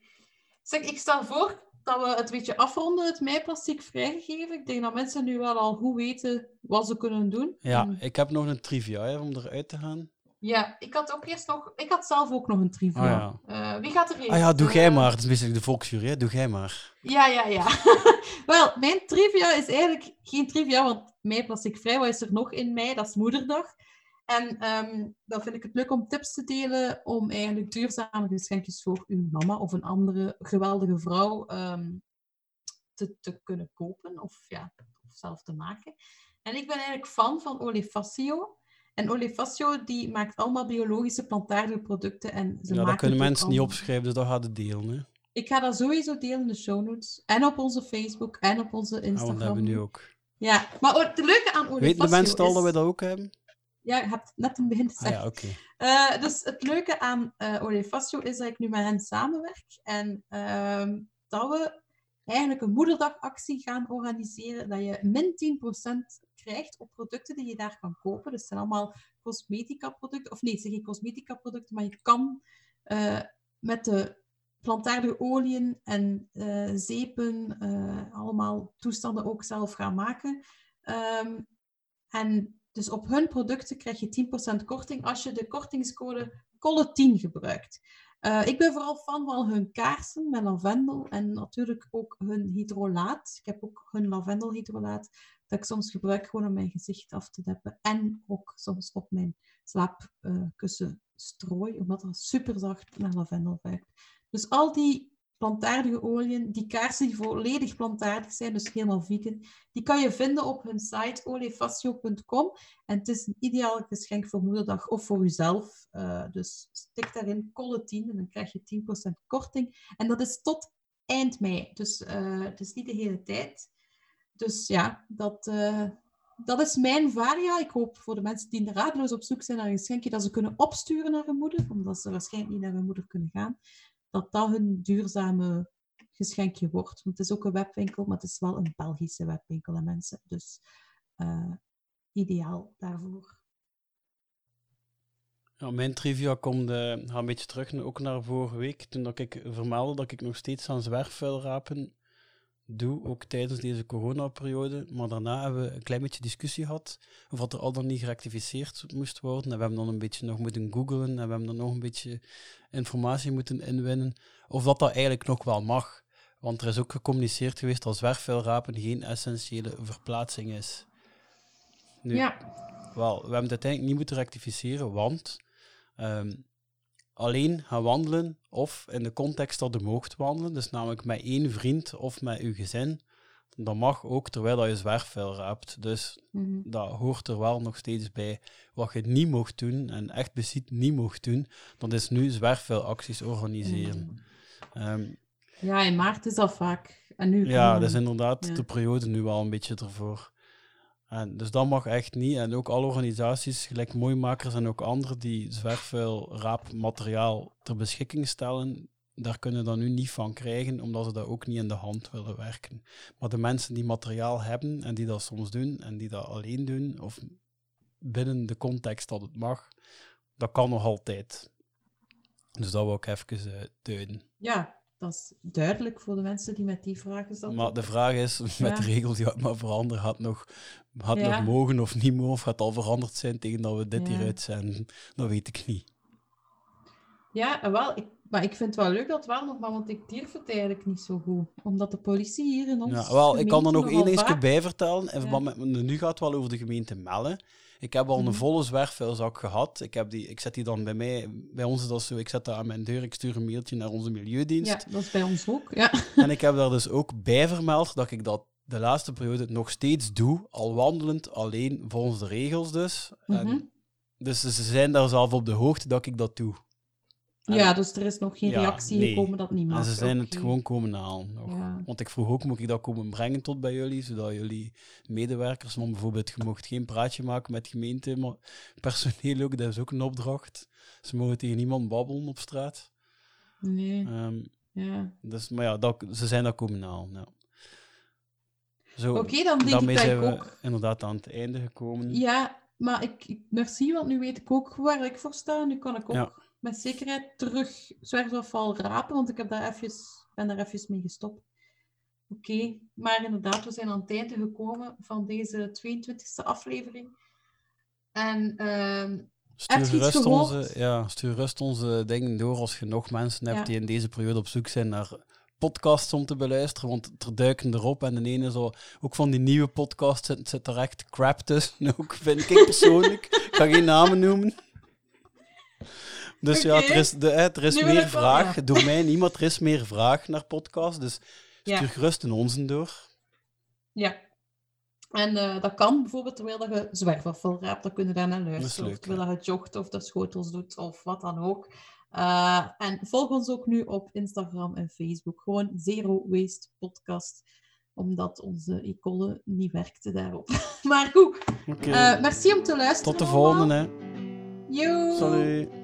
B: Zeg, ik stel voor dat we het beetje afronden, het meiplastiek vrijgegeven. Ik denk dat mensen nu wel al goed weten wat ze kunnen doen.
C: Ja, ik heb nog een trivia hè, om eruit te gaan.
B: Ja, ik had ook eerst nog... Ik had zelf ook nog een trivia. Oh, ja. uh, wie gaat er eerst?
C: Ah ja, doe jij maar. Dat is de volksjury, Doe jij maar.
B: Ja, ja, ja. *laughs* Wel, mijn trivia is eigenlijk geen trivia, want mei plastic vrij, wat is er nog in mei? Dat is moederdag. En um, dan vind ik het leuk om tips te delen om eigenlijk duurzame geschenkjes voor uw mama of een andere geweldige vrouw um, te, te kunnen kopen of, ja, of zelf te maken. En ik ben eigenlijk fan van Olifacio. En Olefacio die maakt allemaal biologische plantaardige producten. En ze
C: ja, dat kunnen mensen niet opschrijven, dus dat gaat het delen. Hè?
B: Ik ga dat sowieso delen in de show notes. En op onze Facebook en op onze Instagram.
C: Ja, dat hebben we nu ook.
B: Ja, maar het leuke aan Olefacio
C: Weten de mensen al dat we dat ook hebben?
B: Ja, je hebt net een begin te
C: zeggen. Ah, ja, oké.
B: Okay. Uh, dus het leuke aan uh, is dat ik nu met hen samenwerk. En uh, dat we eigenlijk een moederdagactie gaan organiseren. Dat je min 10% op producten die je daar kan kopen. Dus het zijn allemaal cosmetica producten. Of nee, het zijn geen cosmetica producten, maar je kan uh, met de plantaardige oliën en uh, zeepen uh, allemaal toestanden ook zelf gaan maken. Um, en dus op hun producten krijg je 10% korting als je de kortingscode COLLE10 gebruikt. Ik ben vooral fan van hun kaarsen met lavendel en natuurlijk ook hun hydrolaat. Ik heb ook hun lavendelhydrolaat dat ik soms gebruik gewoon om mijn gezicht af te deppen en ook soms op mijn slaapkussenstrooi, omdat dat super zacht naar lavendel ruikt. Dus al die plantaardige oliën, die kaarsen die volledig plantaardig zijn, dus helemaal vegan, die kan je vinden op hun site olefaccio.com. En het is een ideaal geschenk voor moederdag of voor jezelf. Uh, dus stik daarin kolle 10 en dan krijg je 10% korting. En dat is tot eind mei, dus uh, het is niet de hele tijd. Dus ja, dat, uh, dat is mijn varia. Ik hoop voor de mensen die radeloos op zoek zijn naar een geschenkje, dat ze kunnen opsturen naar hun moeder, omdat ze waarschijnlijk niet naar hun moeder kunnen gaan dat dat hun duurzame geschenkje wordt. Want het is ook een webwinkel, maar het is wel een Belgische webwinkel, en mensen. Dus uh, ideaal daarvoor.
C: Ja, mijn trivia komt uh, een beetje terug ook naar vorige week, toen dat ik vermeldde dat ik nog steeds aan zwerfvuil rapen doe, ook tijdens deze coronaperiode. Maar daarna hebben we een klein beetje discussie gehad of wat er al dan niet gerectificeerd moest worden. En we hebben dan een beetje nog moeten googlen en we hebben dan nog een beetje informatie moeten inwinnen of dat dat eigenlijk nog wel mag. Want er is ook gecommuniceerd geweest dat zwerfvuilrapen geen essentiële verplaatsing is.
B: Nu, ja.
C: Wel, we hebben het uiteindelijk niet moeten rectificeren, want um, alleen gaan wandelen of in de context dat je moogt wandelen, dus namelijk met één vriend of met uw gezin, dat mag ook terwijl dat je zwerfvuil raapt. Dus
B: mm
C: dat hoort er wel nog steeds bij. Wat je niet mocht doen, en echt bezit niet mocht doen, dat is nu zwerfvuilacties organiseren. Mm.
B: ja, in maart is dat vaak. En nu
C: ja, dat is inderdaad de periode nu wel een beetje ervoor. En dus dat mag echt niet. En ook alle organisaties, gelijk Mooimakers en ook anderen, die zwerfvuil, raapmateriaal ter beschikking stellen, daar kunnen dan nu niet van krijgen, omdat ze dat ook niet in de hand willen werken. Maar de mensen die materiaal hebben en die dat soms doen en die dat alleen doen, of binnen de context dat het mag, dat kan nog altijd. Dus dat wil ik even uh, duiden.
B: Ja, dat is duidelijk voor de mensen die met die vragen zitten.
C: Maar de vraag is, *laughs* met de regels die maar veranderen, gaat nog, gaat nog mogen of niet mogen, of gaat al veranderd zijn tegen dat we dit hieruit zijn? Dat weet ik niet.
B: Ja, wel, ik, maar ik vind het wel leuk dat wel nog, maar want ik durf het eigenlijk niet zo goed. Omdat de politie hier in ons
C: Ja, wel, ik kan er nog één eens bij vertellen. En met, nu gaat het wel over de gemeente Melle. Ik heb al een mhm. volle zwerfvuilzak gehad. Ik, heb die, ik zet die dan bij mij, bij ons is dat zo, ik zet dat aan mijn deur, ik stuur een mailtje naar onze milieudienst.
B: Ja, dat is bij ons ook, ja.
C: En ik heb daar dus ook bij vermeld dat ik dat de laatste periode nog steeds doe, al wandelend alleen volgens de regels dus. en,
B: mhm.
C: dus ze zijn daar zelf op de hoogte dat ik dat doe.
B: Ja, dus er is nog geen reactie gekomen dat niet.
C: En ze zijn het gewoon komen halen. Want ik vroeg ook, moet ik dat komen brengen tot bij jullie, zodat jullie medewerkers, want bijvoorbeeld, je mocht geen praatje maken met gemeente, maar personeel ook, dat is ook een opdracht. Ze mogen tegen niemand babbelen op straat.
B: Nee.
C: Um,
B: ja.
C: Dus, maar ja, dat, ze zijn dat komen halen. Ja.
B: Oké, dan denk
C: daarmee
B: ik
C: zijn we
B: ook...
C: inderdaad aan het einde gekomen.
B: Ja, maar ik, ik, merci, want nu weet ik ook waar ik voor sta. Nu kan ik ook met zekerheid terug zwerfafval rapen, want ik heb daar even, ben daar even mee gestopt. Oké, maar inderdaad, we zijn aan het einde gekomen van deze 22e aflevering. En uh,
C: stuur gerust, onze, ja, stuur rust onze dingen door als je nog mensen hebt die in deze periode op zoek zijn naar podcasts om te beluisteren, want er duiken erop en de ene zo, ook van die nieuwe podcasts zit, zit er echt crap tussen, *laughs* ook vind ik persoonlijk. ik ga geen namen noemen. Dus ja, er is, de, er is meer vraag. Door mij niemand, er is meer vraag naar podcasts. Dus stuur ja. gerust een onze door.
B: Ja. En uh, dat kan bijvoorbeeld terwijl dat je zwerfafval raapt, dan kun je daar naar luisteren. Leuk, of terwijl je jogt of de schotels doet of wat dan ook. Uh, en volg ons ook nu op Instagram en Facebook. Gewoon Zero Waste Podcast. Omdat onze icone niet werkte daarop. *laughs* maar goed,
C: okay.
B: uh, merci om te luisteren.
C: Tot de volgende. Hè.
B: Yo.
C: Salut.